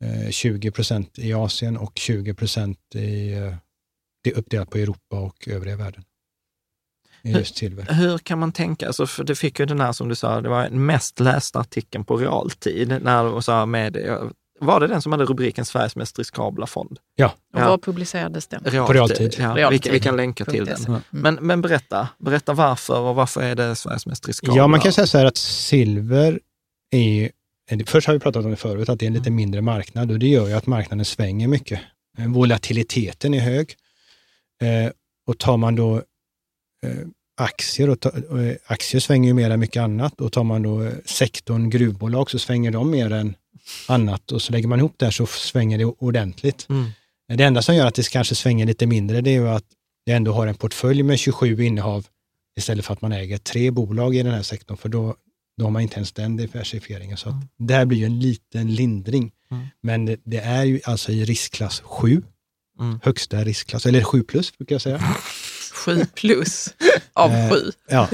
Eh, 20 procent i Asien och 20 procent i, eh, det är uppdelat på Europa och övriga världen. Just silver. Hur kan man tänka? Alltså, för det fick ju den här, som du sa, det var den mest lästa artikeln på realtid. När de sa med, var det den som hade rubriken Sveriges mest riskabla fond? Ja, Och Ja. Var publicerades den? Realtid. På realtid. Ja, Realtid. Vi, kan- vi kan länka till den. Mm. Men, men berätta, berätta varför och varför är det Sveriges mest riskabla? Ja, man kan säga så här att silver är först har vi pratat om det förut, att det är en lite mindre marknad och det gör ju att marknaden svänger mycket. Eh, Volatiliteten är hög. Eh, och tar man då aktier, och ta, och, eh, aktier svänger ju mer än mycket annat och tar man då eh, sektorn gruvbolag så svänger de mer än annat och så lägger man ihop det här så svänger det ordentligt. Mm. Det enda som gör att det kanske svänger lite mindre, det är ju att jag ändå har en portfölj med 27 innehav istället för att man äger tre bolag i den här sektorn, för då, då har man inte ens den diversifieringen. Så att det här blir ju en liten lindring. Mm. Men det, det är ju alltså i riskklass 7, Mm. högsta riskklass, eller 7 plus brukar jag säga. Sju plus av Eh, sju. Ja.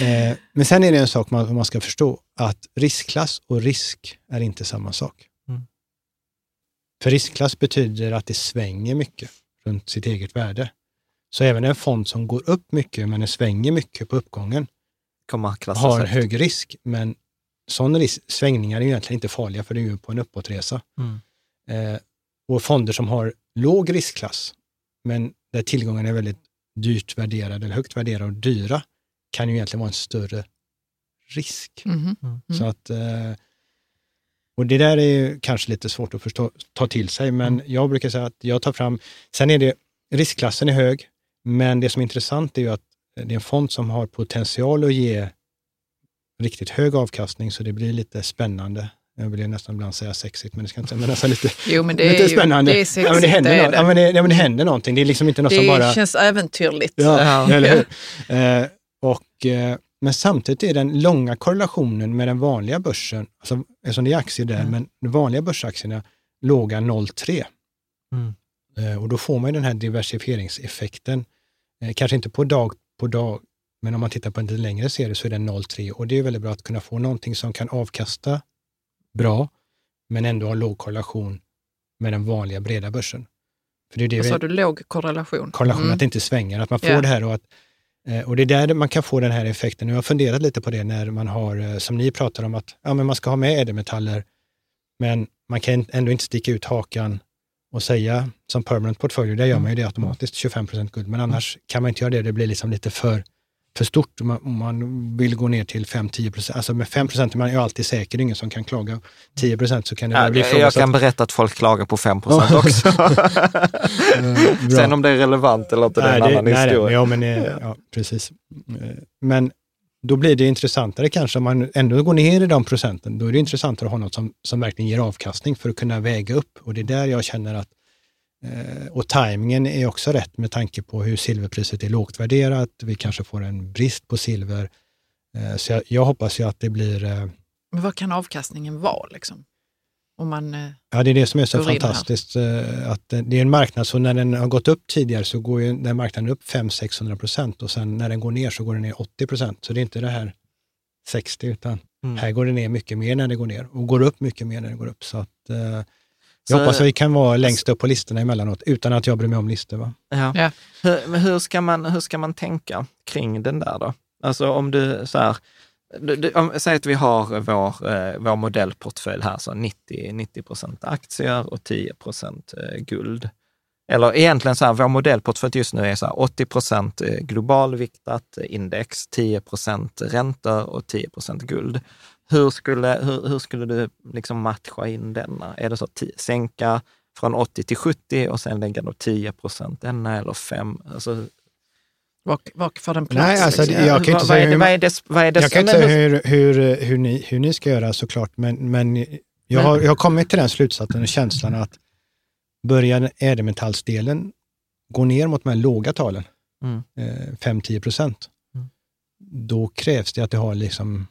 Eh, men sen är det en sak man, man ska förstå, att riskklass och risk är inte samma sak. Mm. För riskklass betyder att det svänger mycket runt sitt eget värde. Så även en fond som går upp mycket, men den svänger mycket på uppgången, har en högt. hög risk. Men sådana risk, svängningar är ju egentligen inte farliga, för det är ju på en uppåtresa. Mm. Eh, och fonder som har låg riskklass, men där tillgångarna är väldigt dyrt värderade eller högt värderade och dyra, kan ju egentligen vara en större risk. Mhm. Så att, eh, och det där är ju kanske lite svårt att förstå, ta till sig, men jag brukar säga att jag tar fram, sen är det, riskklassen är hög, men det som är intressant är ju att det är en fond som har potential att ge riktigt hög avkastning, så det blir lite spännande. Jag vill ju nästan ibland säga sexigt, men det ska inte säga, men nästan lite, Jo, men det lite är ju spännande. det är sexigt. ja, men det, händer ja, men det, ja, men det händer någonting. Det är liksom inte något det som bara... känns äventyrligt. Ja, Ja. eller hur? Eh, och, eh, men samtidigt är den långa korrelationen med den vanliga börsen, alltså, eftersom det är aktier där, Mm. men de vanliga börsaktierna låga 0,3. Mm. Eh, och då får man ju den här diversifieringseffekten, eh, kanske inte på dag på dag, men om man tittar på en lite längre serie så är den 0,3 och det är väldigt bra att kunna få någonting som kan avkasta bra, men ändå ha låg korrelation med den vanliga breda börsen. För det är det Vad vi- sa du? Låg korrelation? korrelation, Mm. att det inte svänger, att man får Ja. det här och att eh, och det är där man kan få den här effekten. Jag har funderat lite på det när man har, eh, som ni pratar om, att ja, men man ska ha med ädelmetaller, men man kan ändå inte sticka ut hakan och säga som permanent portfölj, där gör man ju det automatiskt, 25% guld, men annars kan man inte göra det, det blir liksom lite för, för stort om man, vill gå ner till 5-10 procent. Alltså med 5 procent är man ju alltid säker, det är ingen som kan klaga. 10 procent så kan det Ja, bli jag ifrågasatt. kan berätta att folk klagar på 5 procent också. Sen om det är relevant eller inte, det är en nej, annan nej, nej, historia. ja, men, eh, ja, precis. Eh, Men då blir det intressantare kanske om man ändå går ner i de procenten. Då är det intressantare att ha något som, som verkligen ger avkastning för att kunna väga upp. Och det är där jag känner att och tajmingen är också rätt med tanke på hur silverpriset är lågt värderat. Vi kanske får en brist på silver. Eh, Så jag, jag hoppas ju att det blir eh, Men vad kan avkastningen vara? Liksom? Om man, eh, Ja, det är det som är så fantastiskt. eh, Att det det är en marknad, så när den har gått upp tidigare så går ju den marknaden upp 500-600 procent och sen när den går ner så går den ner 80 procent. Så det är inte det här 60 utan Mm. här går det ner mycket mer när det går ner och går upp mycket mer när det går upp. Så att, eh, jag Så- hoppas att vi kan vara längst upp på listorna emellanåt utan att jag bryr mig om listor. Va? Ja. Ja. Hur, hur, ska man, hur ska man tänka kring den där då? Alltså om du så här, du, du, om, säg att vi har vår, eh, vår modellportfölj här, så 90, 90 procent aktier och 10 procent eh, guld. Eller egentligen så här, vår modellportfölj just nu är så här 80 procent globalviktat index, 10 procent räntor och 10 procent guld. Hur skulle, hur, hur skulle du liksom matcha in denna? Är det så att sänka från 80 till 70 och sen lägga då 10 procent denna eller 5? Alltså, var, var får den plats? Nej, alltså, liksom? jag kan inte säga hur- vad är det, vad är det Jag kan som- inte men säga hur, hur, hur, ni, hur ni ska göra såklart, men, men Jag har, jag har kommit till den slutsatsen och känslan att börjar ädelmetallsdelen gå ner mot de här låga talen, Mm. eh, 5-10 procent, Mm. då krävs det att det har liksom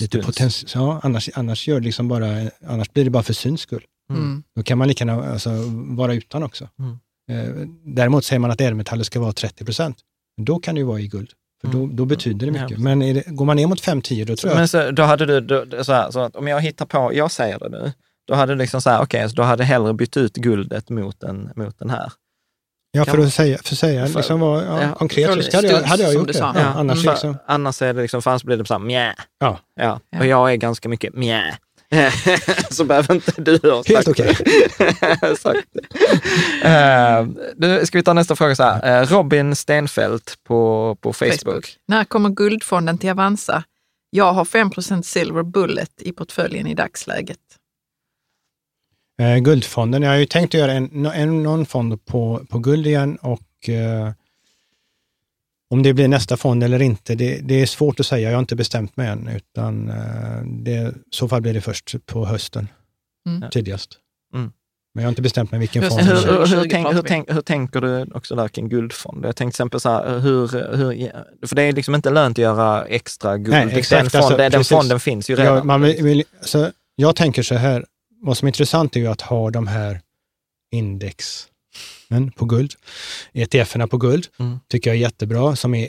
lite potential. Ja, annars, annars, gör det liksom bara, annars blir det bara för syns skull. Mm. Då kan man lika gärna alltså, vara utan också. Mm. Eh, däremot säger man att ädelmetaller ska vara 30 procent. Då kan det ju vara i guld. För då, då betyder det Mm. Ja, mycket. Men det, går man ner mot 5-10, då tror jag Men så, då hade du, då, så, här, så att om jag hittar på, jag säger det nu, då hade du liksom så här, okej, så då hade hellre bytt ut guldet mot, en, mot den här. Ja, för att säga, för att säga För- liksom vad, ja, ja, konkret, för så hade jag, hade jag gjort det. Ja, annars för, liksom, annars är det liksom, för annars blir det så här, mjä. ja. Ja, och jag är ganska mycket mjä. så behöver inte du ha sagt Helt okej. det. sagt det. Eh, nu ska vi ta nästa fråga så här. Eh, Robin Stenfeldt på, på Facebook. Facebook. När kommer Guldfonden till Avanza? Jag har 5 silver bullet i portföljen i dagsläget. Eh, guldfonden, jag har ju tänkt att göra en, en, någon fond på, på guld igen och eh, om det blir nästa fond eller inte, det, det är svårt att säga. Jag har inte bestämt mig än, utan eh, det, i så fall blir det först på hösten, Mm. tidigast. Mm. Men jag har inte bestämt mig vilken fond. Hur, hur, hur, 20 tänk, hur, tänk, hur tänker du också där kring guldfond? Jag tänkte till exempel så här, hur, hur, för det är liksom inte lönt att göra extra guld. Nej, den, exakt, fond, alltså, den fonden finns ju redan. Man vill, vill, så jag tänker så här, vad som är intressant är ju att ha de här indexen på guld, ETF-erna på guld, Mm. tycker jag är jättebra, som är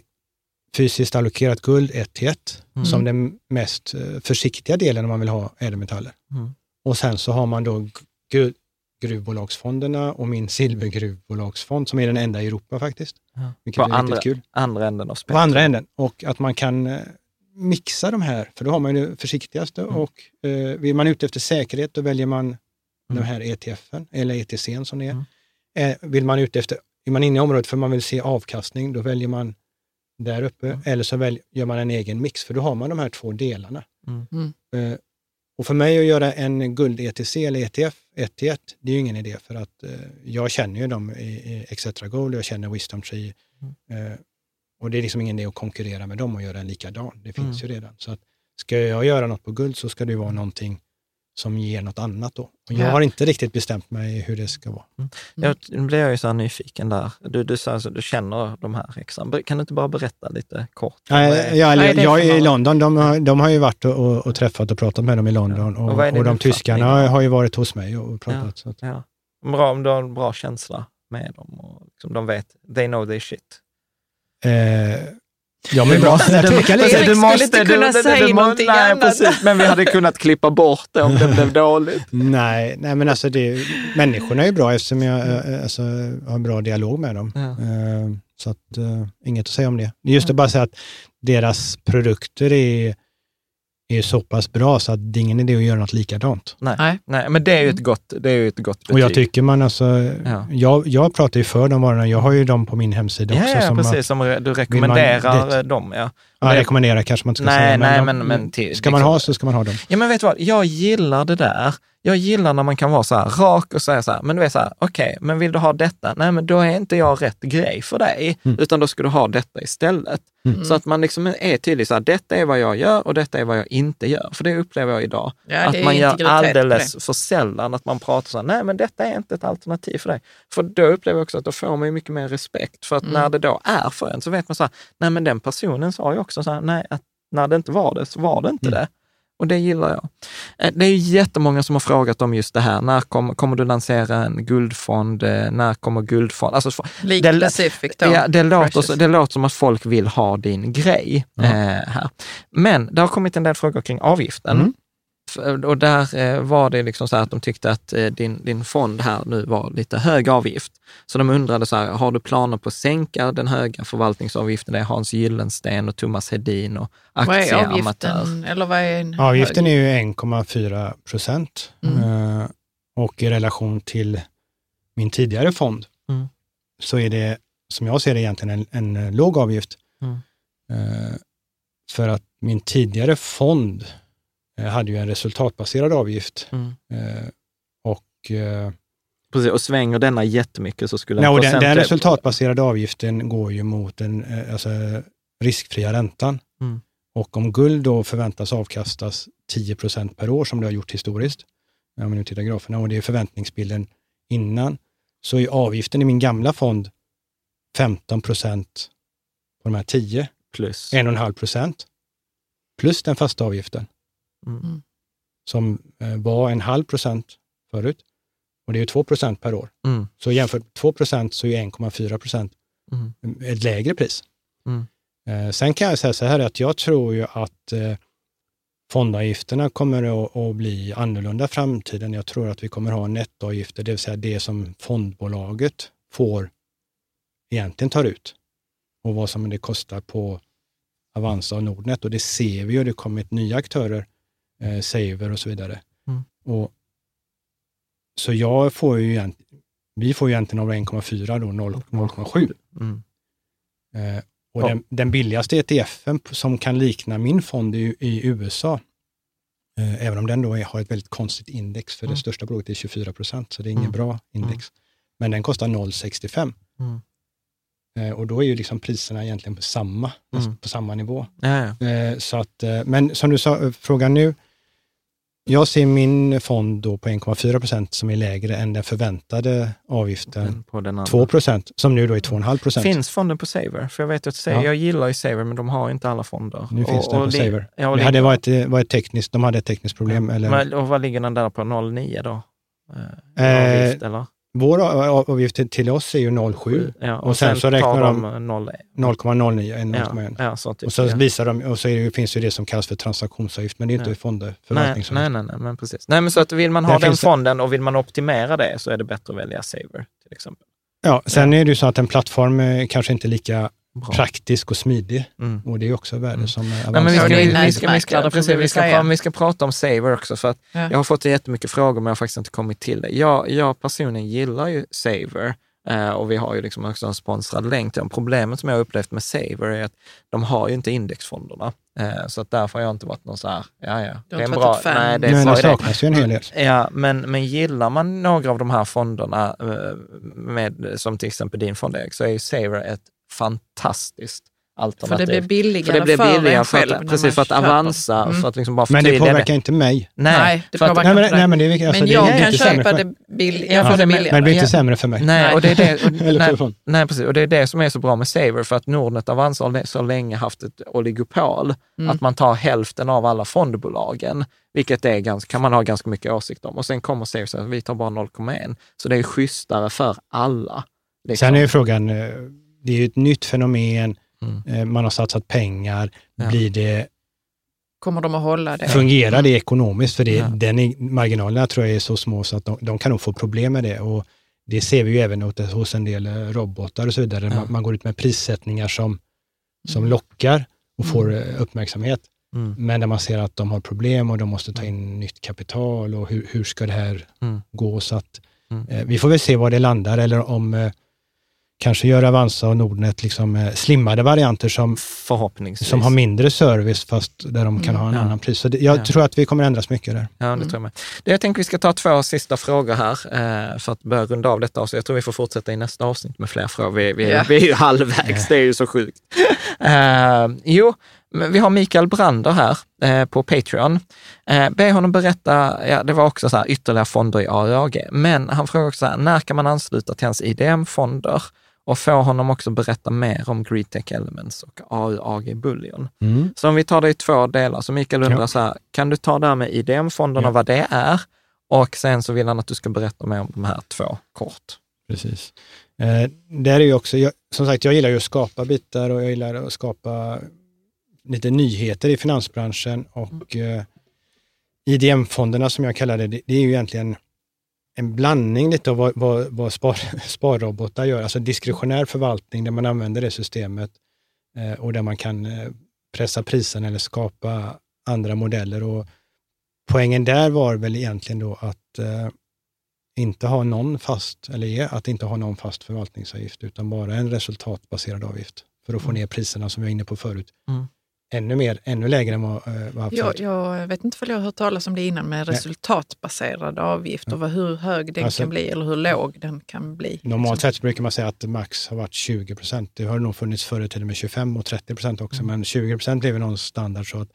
fysiskt allokerat guld 1 till 1, Mm. som den mest eh, försiktiga delen om man vill ha ädelmetaller. Mm. Och sen så har man då gru- gruvbolagsfonderna och min silvergruvbolagsfond som är den enda i Europa faktiskt. Ja. På andra, andra änden av På spektrat. andra änden. Och att man kan eh, mixa de här, för då har man ju det försiktigaste Mm. och eh, vill man ute efter säkerhet då väljer man Mm. den här ETFen, eller ETCn som det är. Mm. Eh, vill man ute efter, är man inne i området för man vill se avkastning, då väljer man där uppe. Mm. Eller så välj, gör man en egen mix, för då har man de här två delarna. Mm. Mm. Eh, och för mig att göra en guld-ETC eller ETF, 1 till 1, det är ju ingen idé för att eh, jag känner ju dem i, i Exetra Gold, jag känner Wisdom Tree. Mm. Och det är liksom ingen idé att konkurrera med dem och göra en likadan. Det finns Mm. ju redan. Så att ska jag göra något på guld så ska det vara någonting som ger något annat då. Och jag Ja. har inte riktigt bestämt mig hur det ska vara. Jag, nu blev jag ju så här nyfiken där. Du, du att du känner de här extra. Kan du inte bara berätta lite kort? Nej, jag, jag för är i? London, de, har- de har ju varit och, och, och träffat och pratat med dem i London Ja. Och och, och, de tyskarna då? har ju varit hos mig och pratat. Så att, Ja. Bra, om du har en bra känsla med dem och liksom de vet, they know their shit. Eh, ja, men bra. Jag tycker lite- Erik skulle inte kunna säga någonting nej, annat. Precis, men vi hade kunnat klippa bort det om det blev dåligt. Nej, nej, men alltså det, människorna är ju bra eftersom jag eh, alltså, har en bra dialog med dem. Ja. Eh, Så att, eh, inget att säga om det. Det är just att bara säga att deras produkter är, är så pass bra så att det är ingen idé att göra något likadant. Nej, Nej. nej, men det är ju ett gott, det är ju ett gott betyg. Och jag tycker man alltså, Ja. jag, jag pratar ju för de varorna, jag har ju dem på min hemsida Ja, också. ja som precis, Att, som du rekommenderar dit? dem. Ja. ja, rekommenderar kanske man inte ska Nej, säga. nej, de- men- men till- ska man liksom- ha så ska man ha dem. Ja, men vet du vad? Jag gillar det där. Jag gillar när man kan vara så här rak och säga så här, men du är så här, okej, men vill du ha detta? Nej, men då är inte jag rätt grej för dig, Mm. utan då ska du ha detta istället. Mm. Så att man liksom är tydlig, så här, detta är vad jag gör och detta är vad jag inte gör. För det upplever jag idag. Ja, att man gör alldeles för sällan att man pratar så här, nej men detta är inte ett alternativ för dig. För då upplever jag också att då får man mycket mer respekt. För att Mm. när det då är för en så vet man så här, nej men den personen sa ju också så här, nej, att när det inte var det så var det inte Mm. det. Och det gillar jag. Eh, Det är ju jättemånga som har frågat om just det här. När kom, kommer du lansera en guldfond? Eh, När kommer guldfond? Alltså, Lika det- Pacific då. ja, det, låter, det låter som att folk vill ha din grej Ja. eh, här. Men det har kommit en del frågor kring avgiften. Mm. Och där eh, var det liksom så här att de tyckte att eh, din, din fond här nu var lite hög avgift. Så de undrade så här, har du planer på att sänka den höga förvaltningsavgiften? Det är Hans Gyllensten och Thomas Hedin och aktieamatör. avgiften? Eller vad är en Avgiften hög? är ju 1,4 procent Mm. Eh, och i relation till min tidigare fond Mm. så är det, som jag ser det, egentligen en, en låg avgift. Mm. För att min tidigare fond hade ju en resultatbaserad avgift Mm. eh, och eh, Precis, och svänger denna jättemycket så skulle Nej, den, den resultatbaserade avgiften går ju mot den eh, alltså, riskfria räntan. Mm. Och om guld då förväntas avkastas 10 procent per år som det har gjort historiskt, om vi nu tittar graferna, och det är förväntningsbilden innan, så är avgiften i min gamla fond 15 procent på de här 10, Plus. 1,5 procent, plus den fasta avgiften Mm. som eh, var en halv procent förut. Och det är ju 2 procent per år. Mm. Så jämfört med 2 procent så är 1,4 procent Mm. ett lägre pris. Mm. Eh, sen kan jag säga så här att jag tror ju att eh, fondavgifterna kommer att, att bli annorlunda i framtiden. Jag tror att vi kommer ha nettoavgifter, det vill säga det som fondbolaget får egentligen tar ut och vad som det kostar på Avanza och Nordnet. Och det ser vi ju, det har kommit nya aktörer, eh, Saver och så vidare. Mm. Och, så jag får ju egentligen, vi får ju egentligen av 1,4 då 0 0,7. Mm. Eh, och Ja. den, den billigaste ETFen som kan likna min fond i, i USA, eh, även om den då är, har ett väldigt konstigt index, för Mm. det största bolaget är 24 procent, så det är ingen Mm. bra index. Men den kostar 0,65. Mm. Eh, och då är ju liksom priserna egentligen på samma, Mm. på samma nivå. Ja, ja. Eh, så att, eh, men som du sa, frågan nu, jag ser min fond då på 1,4 procent som är lägre än den förväntade avgiften, Den på den andra. 2 procent, som nu då är 2,5 procent. Finns fonden på Saver? För jag vet att Saver, Ja. jag gillar ju Saver, men de har inte alla fonder. Nu finns den på Saver. Ja, och det hade varit, eh, varit tekniskt, de hade ett tekniskt problem. Eller, Men, och vad ligger den där på? 0,9 då? Eh, Eh, avgift, eller? Vår av- avgift till, oss är ju 0,7, Ja, och sen så räknar de de 0, 0,09, en ja, 0,1. ja, så typ, Och så ja. visar de, och så det, finns ju det som kallas för transaktionsavgift, men det är inte Ja. fonder, Nej, nej, nej, men precis. Nej, men så att vill man ha den det- fonden och vill man optimera det så är det bättre att välja Saver till exempel. Ja, sen är det ju så att en plattform eh, kanske inte är lika Bra. praktisk och smidig. Mm. Och det är också värde Mm. som Nej, men vi, ska, Ja, det är vi, vi, ska, vi, ska, nätmäklare, precis, får vi vi, ska, säga. pra- vi ska prata om Saver också, för att Ja. jag har fått jättemycket frågor men jag har faktiskt inte kommit till det. Jag, jag personligen gillar ju Saver eh, och vi har ju liksom också en sponsrad länk till dem. Problemet som jag har upplevt med Saver är att de har ju inte indexfonderna. Eh, så att därför har jag inte varit någon så här, ja ja, Du det har är en inte bra, varit ett fan. nej det är det idé. saknas ju en hel del. Ja, men, men gillar man några av de här fonderna, eh, med, som till exempel din fond Erik, så är ju Saver ett fantastiskt För alternativ. det blir billigare För det blir för billigare för själv att, precis för att avansa, Mm. för att liksom bara Men det påverkar inte mig. Nej, det för att- påverkar Nej, men, nej, men det, är- alltså, Men det är jag inte kan sämre köpa för, det billigare. Ja, Jag får det men- Men det blir billigare. inte Ja. sämre för mig. Nej, Nej. och det är det, och, nej, nej, precis. Och det är det som är så bra med Saver, för att Nordnet Avanza har så länge haft ett oligopol, Mm. att man tar hälften av alla fondbolagen, vilket är ganska, kan man ha ganska mycket åsikt om. Och sen kommer Saver och säger vi tar bara 0,1. Så det är schysstare för alla. liksom. Sen är ju frågan, eh, det är ju ett nytt fenomen, Mm. eh, man har satsat pengar, Ja. blir det, Kommer de att hålla det? fungerar det ekonomiskt? För det, Ja. den är, marginalerna tror jag är så små så att de, de kan nog få problem med det. Och det ser vi ju även hos, hos en del eh, robotar och så vidare. Ja. Man, man går ut med prissättningar som, som Mm. lockar och får eh, uppmärksamhet. Mm. Men där man ser att de har problem och de måste ta in nytt kapital och hur, hur ska det här Mm. gå? Så att, Mm. eh, vi får väl se var det landar eller om eh, kanske gör Avanza och Nordnet liksom, eh, slimmade varianter som, Förhoppningsvis. som har mindre service fast där de kan ha en Ja. annan pris. Så det, jag Ja. tror att vi kommer ändras mycket där. Ja, det Mm. tror jag med. Det, jag tänker vi ska ta två sista frågor här eh, för att börja runda av detta avsnitt. Jag tror vi får fortsätta i nästa avsnitt med fler frågor. Vi, vi, Ja. vi är ju halvvägs, det är ju så sjukt. Eh, jo, vi har Mikael Brander här eh, på Patreon. Eh, be honom berätta, ja, det var också så här, ytterligare fonder i AUAG, men han frågar också så här, när kan man ansluta till hans IDM-fonder? Och få honom också berätta mer om GreedTech Elements och AUAG Bullion. Så om vi tar det i två delar, så Mikael undrar Ja. så här, kan du ta det här med IDM-fonderna, Ja. vad det är? Och sen så vill han att du ska berätta mer om de här två kort. Precis. Eh, där är ju också, jag, som sagt, jag gillar ju att skapa bitar och jag gillar att skapa lite nyheter i finansbranschen och eh, IDM-fonderna som jag kallar det, det, det är ju egentligen en blandning lite av vad, vad, vad spar, sparrobotar gör, alltså diskretionär förvaltning där man använder det systemet eh, och där man kan eh, pressa priserna eller skapa andra modeller. Och poängen där var väl egentligen då att eh, inte ha någon fast, eller att inte ha någon fast förvaltningsavgift, utan bara en resultatbaserad avgift för att få ner priserna som vi var inne på förut. Mm. Ännu mer, ännu lägre än vad, eh, vad haft Jag, jag vet inte om jag har hört talas om det innan med Nej. resultatbaserad avgift och vad, hur hög den Alltså- kan bli eller hur låg den kan bli. Normalt liksom. sett brukar man säga att max har varit 20 procent. Det har nog funnits förr i tiden med 25 och 30 procent också, Mm. men 20 procent blev någon standard så att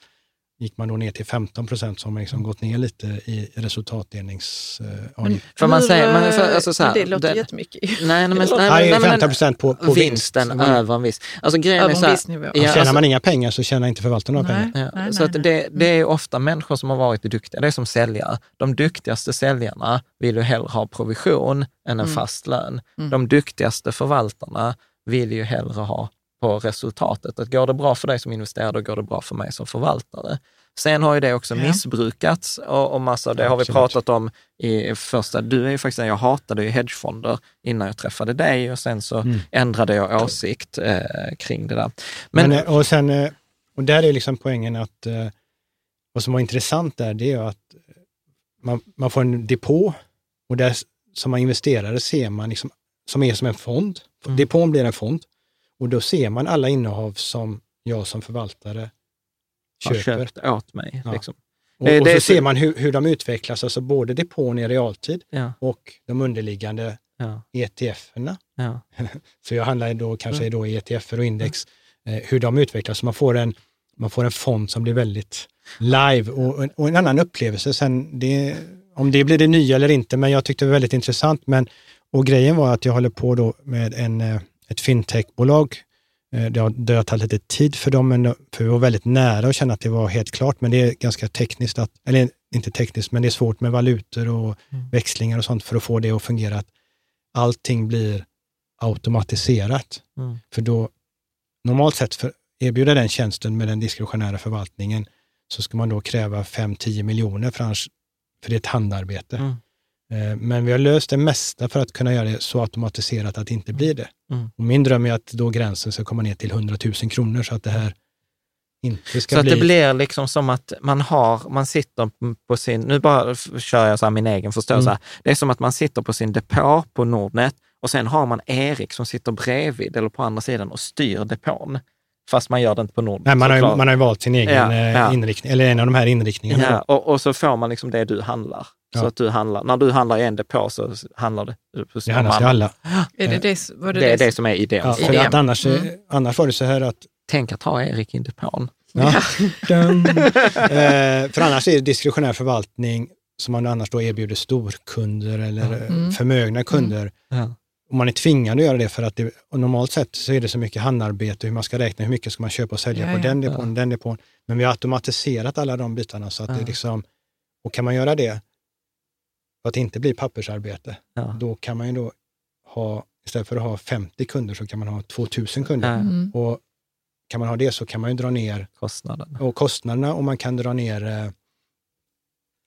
gick man då ner till 15 procent så har man liksom gått ner lite i resultatdelningsavgift. För man Hur, säger, men för, eh, alltså så här, det låter den- jättemycket. Nej, men, nej, Nej, nej, men, 15 procent på, på vinsten vinst. Så över en viss. Alltså grejen Över är en så här, viss nivå. Ja, Tjänar alltså- man inga pengar så tjänar inte förvaltaren några Nej. pengar. Ja, Nej, så nej, att nej. det, det är ofta människor som har varit duktiga. Det är som säljare. De duktigaste säljarna vill ju hellre ha provision än en Mm. fast lön. Mm. De duktigaste förvaltarna vill ju hellre ha på resultatet. Att går det bra för dig som investerare, då går det bra för mig som förvaltare. Sen har ju det också Ja. missbrukats och, och massa, det har vi pratat om i första, du är ju faktiskt, jag hatade ju hedgefonder innan jag träffade dig och sen så Mm. ändrade jag åsikt eh, kring det där. Men, Men, eh, och, sen, eh, och där är liksom poängen att eh, vad som var intressant där, det är ju att man, man får en depå och där som man investerare ser man liksom, som är som en fond. Mm. Depån blir en fond och då ser man alla innehav som jag som förvaltare har köper. köpt åt mig. Ja. Liksom. Och, Det- och så ser man hur, hur de utvecklas, alltså både depån i realtid Ja, och de underliggande ja, ETF-erna. ja. Så jag handlar då kanske Mm. då i ETF och index, eh, hur de utvecklas. Så man får, en, man får en fond som blir väldigt live och, en- och en annan upplevelse. Sen det, om det blir det nya eller inte, men jag tyckte det var väldigt intressant. Men, och grejen var att jag håller på då med en, eh, ett fintechbolag. Eh, Det har, det har tagit lite tid för dem, men, för vi var väldigt nära att känna att det var helt klart. Men det är ganska tekniskt, att, eller inte tekniskt, men det är svårt med valutor och Mm. växlingar och sånt för att få det att fungera. Att allting blir automatiserat. Mm. För då, normalt sett för erbjuda den tjänsten med den diskretionära förvaltningen, så ska man då kräva 5-10 miljoner för, annars, för det är ett handarbete. Mm. Eh, Men vi har löst det mesta för att kunna göra det så automatiserat att det inte blir det. Mm. Och min dröm är att då gränsen ska komma ner till 100 000 kronor så att det här inte ska Så att bli... det blir liksom som att man har, man sitter på sin, nu bara kör jag så här min egen förståelse, Mm. det är som att man sitter på sin depå på Nordnet och sen har man Erik som sitter bredvid eller på andra sidan och styr depån. Fast man gör det inte på Nordnet. Nej, man, har ju, man har ju valt sin egen Ja, eh, ja. inriktning, eller en av de här inriktningarna. Ja, och, och så får man liksom det du handlar. Så Ja. att du handlar, när du handlar i en depå så handlar det hos Det de handlas alla. Är det det, var det, Det är det, det som är idén. Ja, för att annars, eh, Mm. annars var det så här att Tänk att ha Erik i depån. Ja. Eh, för annars är det diskretionär förvaltning som man annars då erbjuder storkunder eller eh, Mm. förmögna kunder. Ja. Och man är tvingad att göra det för att det, och normalt sett så är det så mycket handarbete hur man ska räkna, hur mycket ska man köpa och sälja Ja, på ja. den depån, den depån. Men vi har automatiserat alla de bitarna så att det liksom, och kan man göra det för att det inte blir pappersarbete, Ja. då kan man ju då ha, istället för att ha 50 kunder så kan man ha 2000 kunder. Mm. Och kan man ha det så kan man ju dra ner Kostnaden, och kostnaderna och man kan dra ner eh,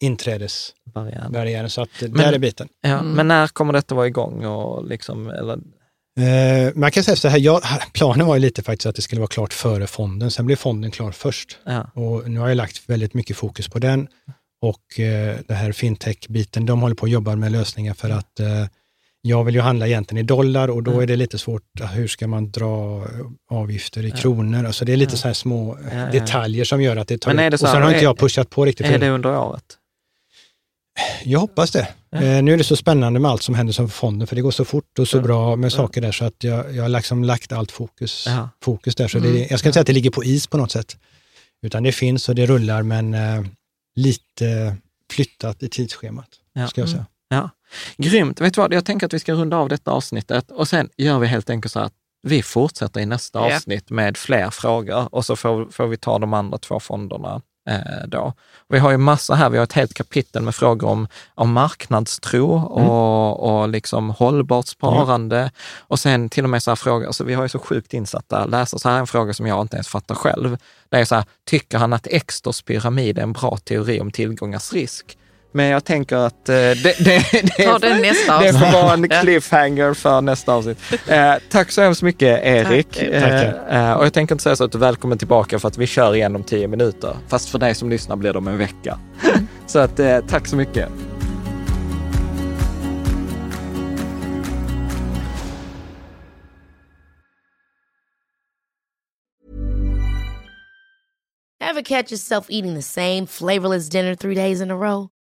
inträdesbarriären. Så att eh, Men- där är biten. Ja, Mm. Men när kommer detta vara igång? Och liksom, eller, Eh, man kan säga så här, jag, planen var ju lite faktiskt att det skulle vara klart före fonden, sen blev fonden klar först. ja. Och nu har jag lagt väldigt mycket fokus på den och eh, det här fintech-biten, de håller på att jobba med lösningar för att eh, jag vill ju handla egentligen i dollar och då Mm. är det lite svårt, eh, hur ska man dra avgifter i Ja. kronor? Alltså det är lite Ja. så här små eh, Ja, detaljer som gör att det tar Men är det så Och sen har inte är- jag pushat på riktigt. Är det under året? Jag hoppas det. Eh, nu är det så spännande med allt som händer som fonden, för det går så fort och så bra med saker där så att jag, jag har liksom lagt allt fokus, fokus där. Så Mm. det, jag ska inte säga att det ligger på is på något sätt, utan det finns och det rullar, men eh, lite flyttat i tidsschemat, Ja. ska jag säga. Ja. Grymt. Vet du vad, jag tänker att vi ska runda av detta avsnittet och sen gör vi helt enkelt så att vi fortsätter i nästa Ja. avsnitt med fler frågor och så får, får vi ta de andra två fonderna då. Vi har ju massa här, vi har ett helt kapitel med frågor om, om marknadstro och, och liksom hållbart sparande. Och sen till och med så här frågor, alltså vi har ju så sjukt insatta läsare, så här är en fråga som jag inte ens fattar själv. Det är så här, tycker han att Exters pyramid är en bra teori om tillgångars risk? Men jag tänker att eh, det, det, det, Ta den nästa det får vara en cliffhanger för nästa avsnitt. Eh, tack så hemskt mycket Erik. Tack. Eh, Tackar. eh, och jag tänker inte säga så att du är välkommen tillbaka för att vi kör igen om tio minuter. Fast för dig som lyssnar blir det om en vecka. så att eh, tack så mycket. Ever catch yourself eating the same flavorless dinner three days in a row?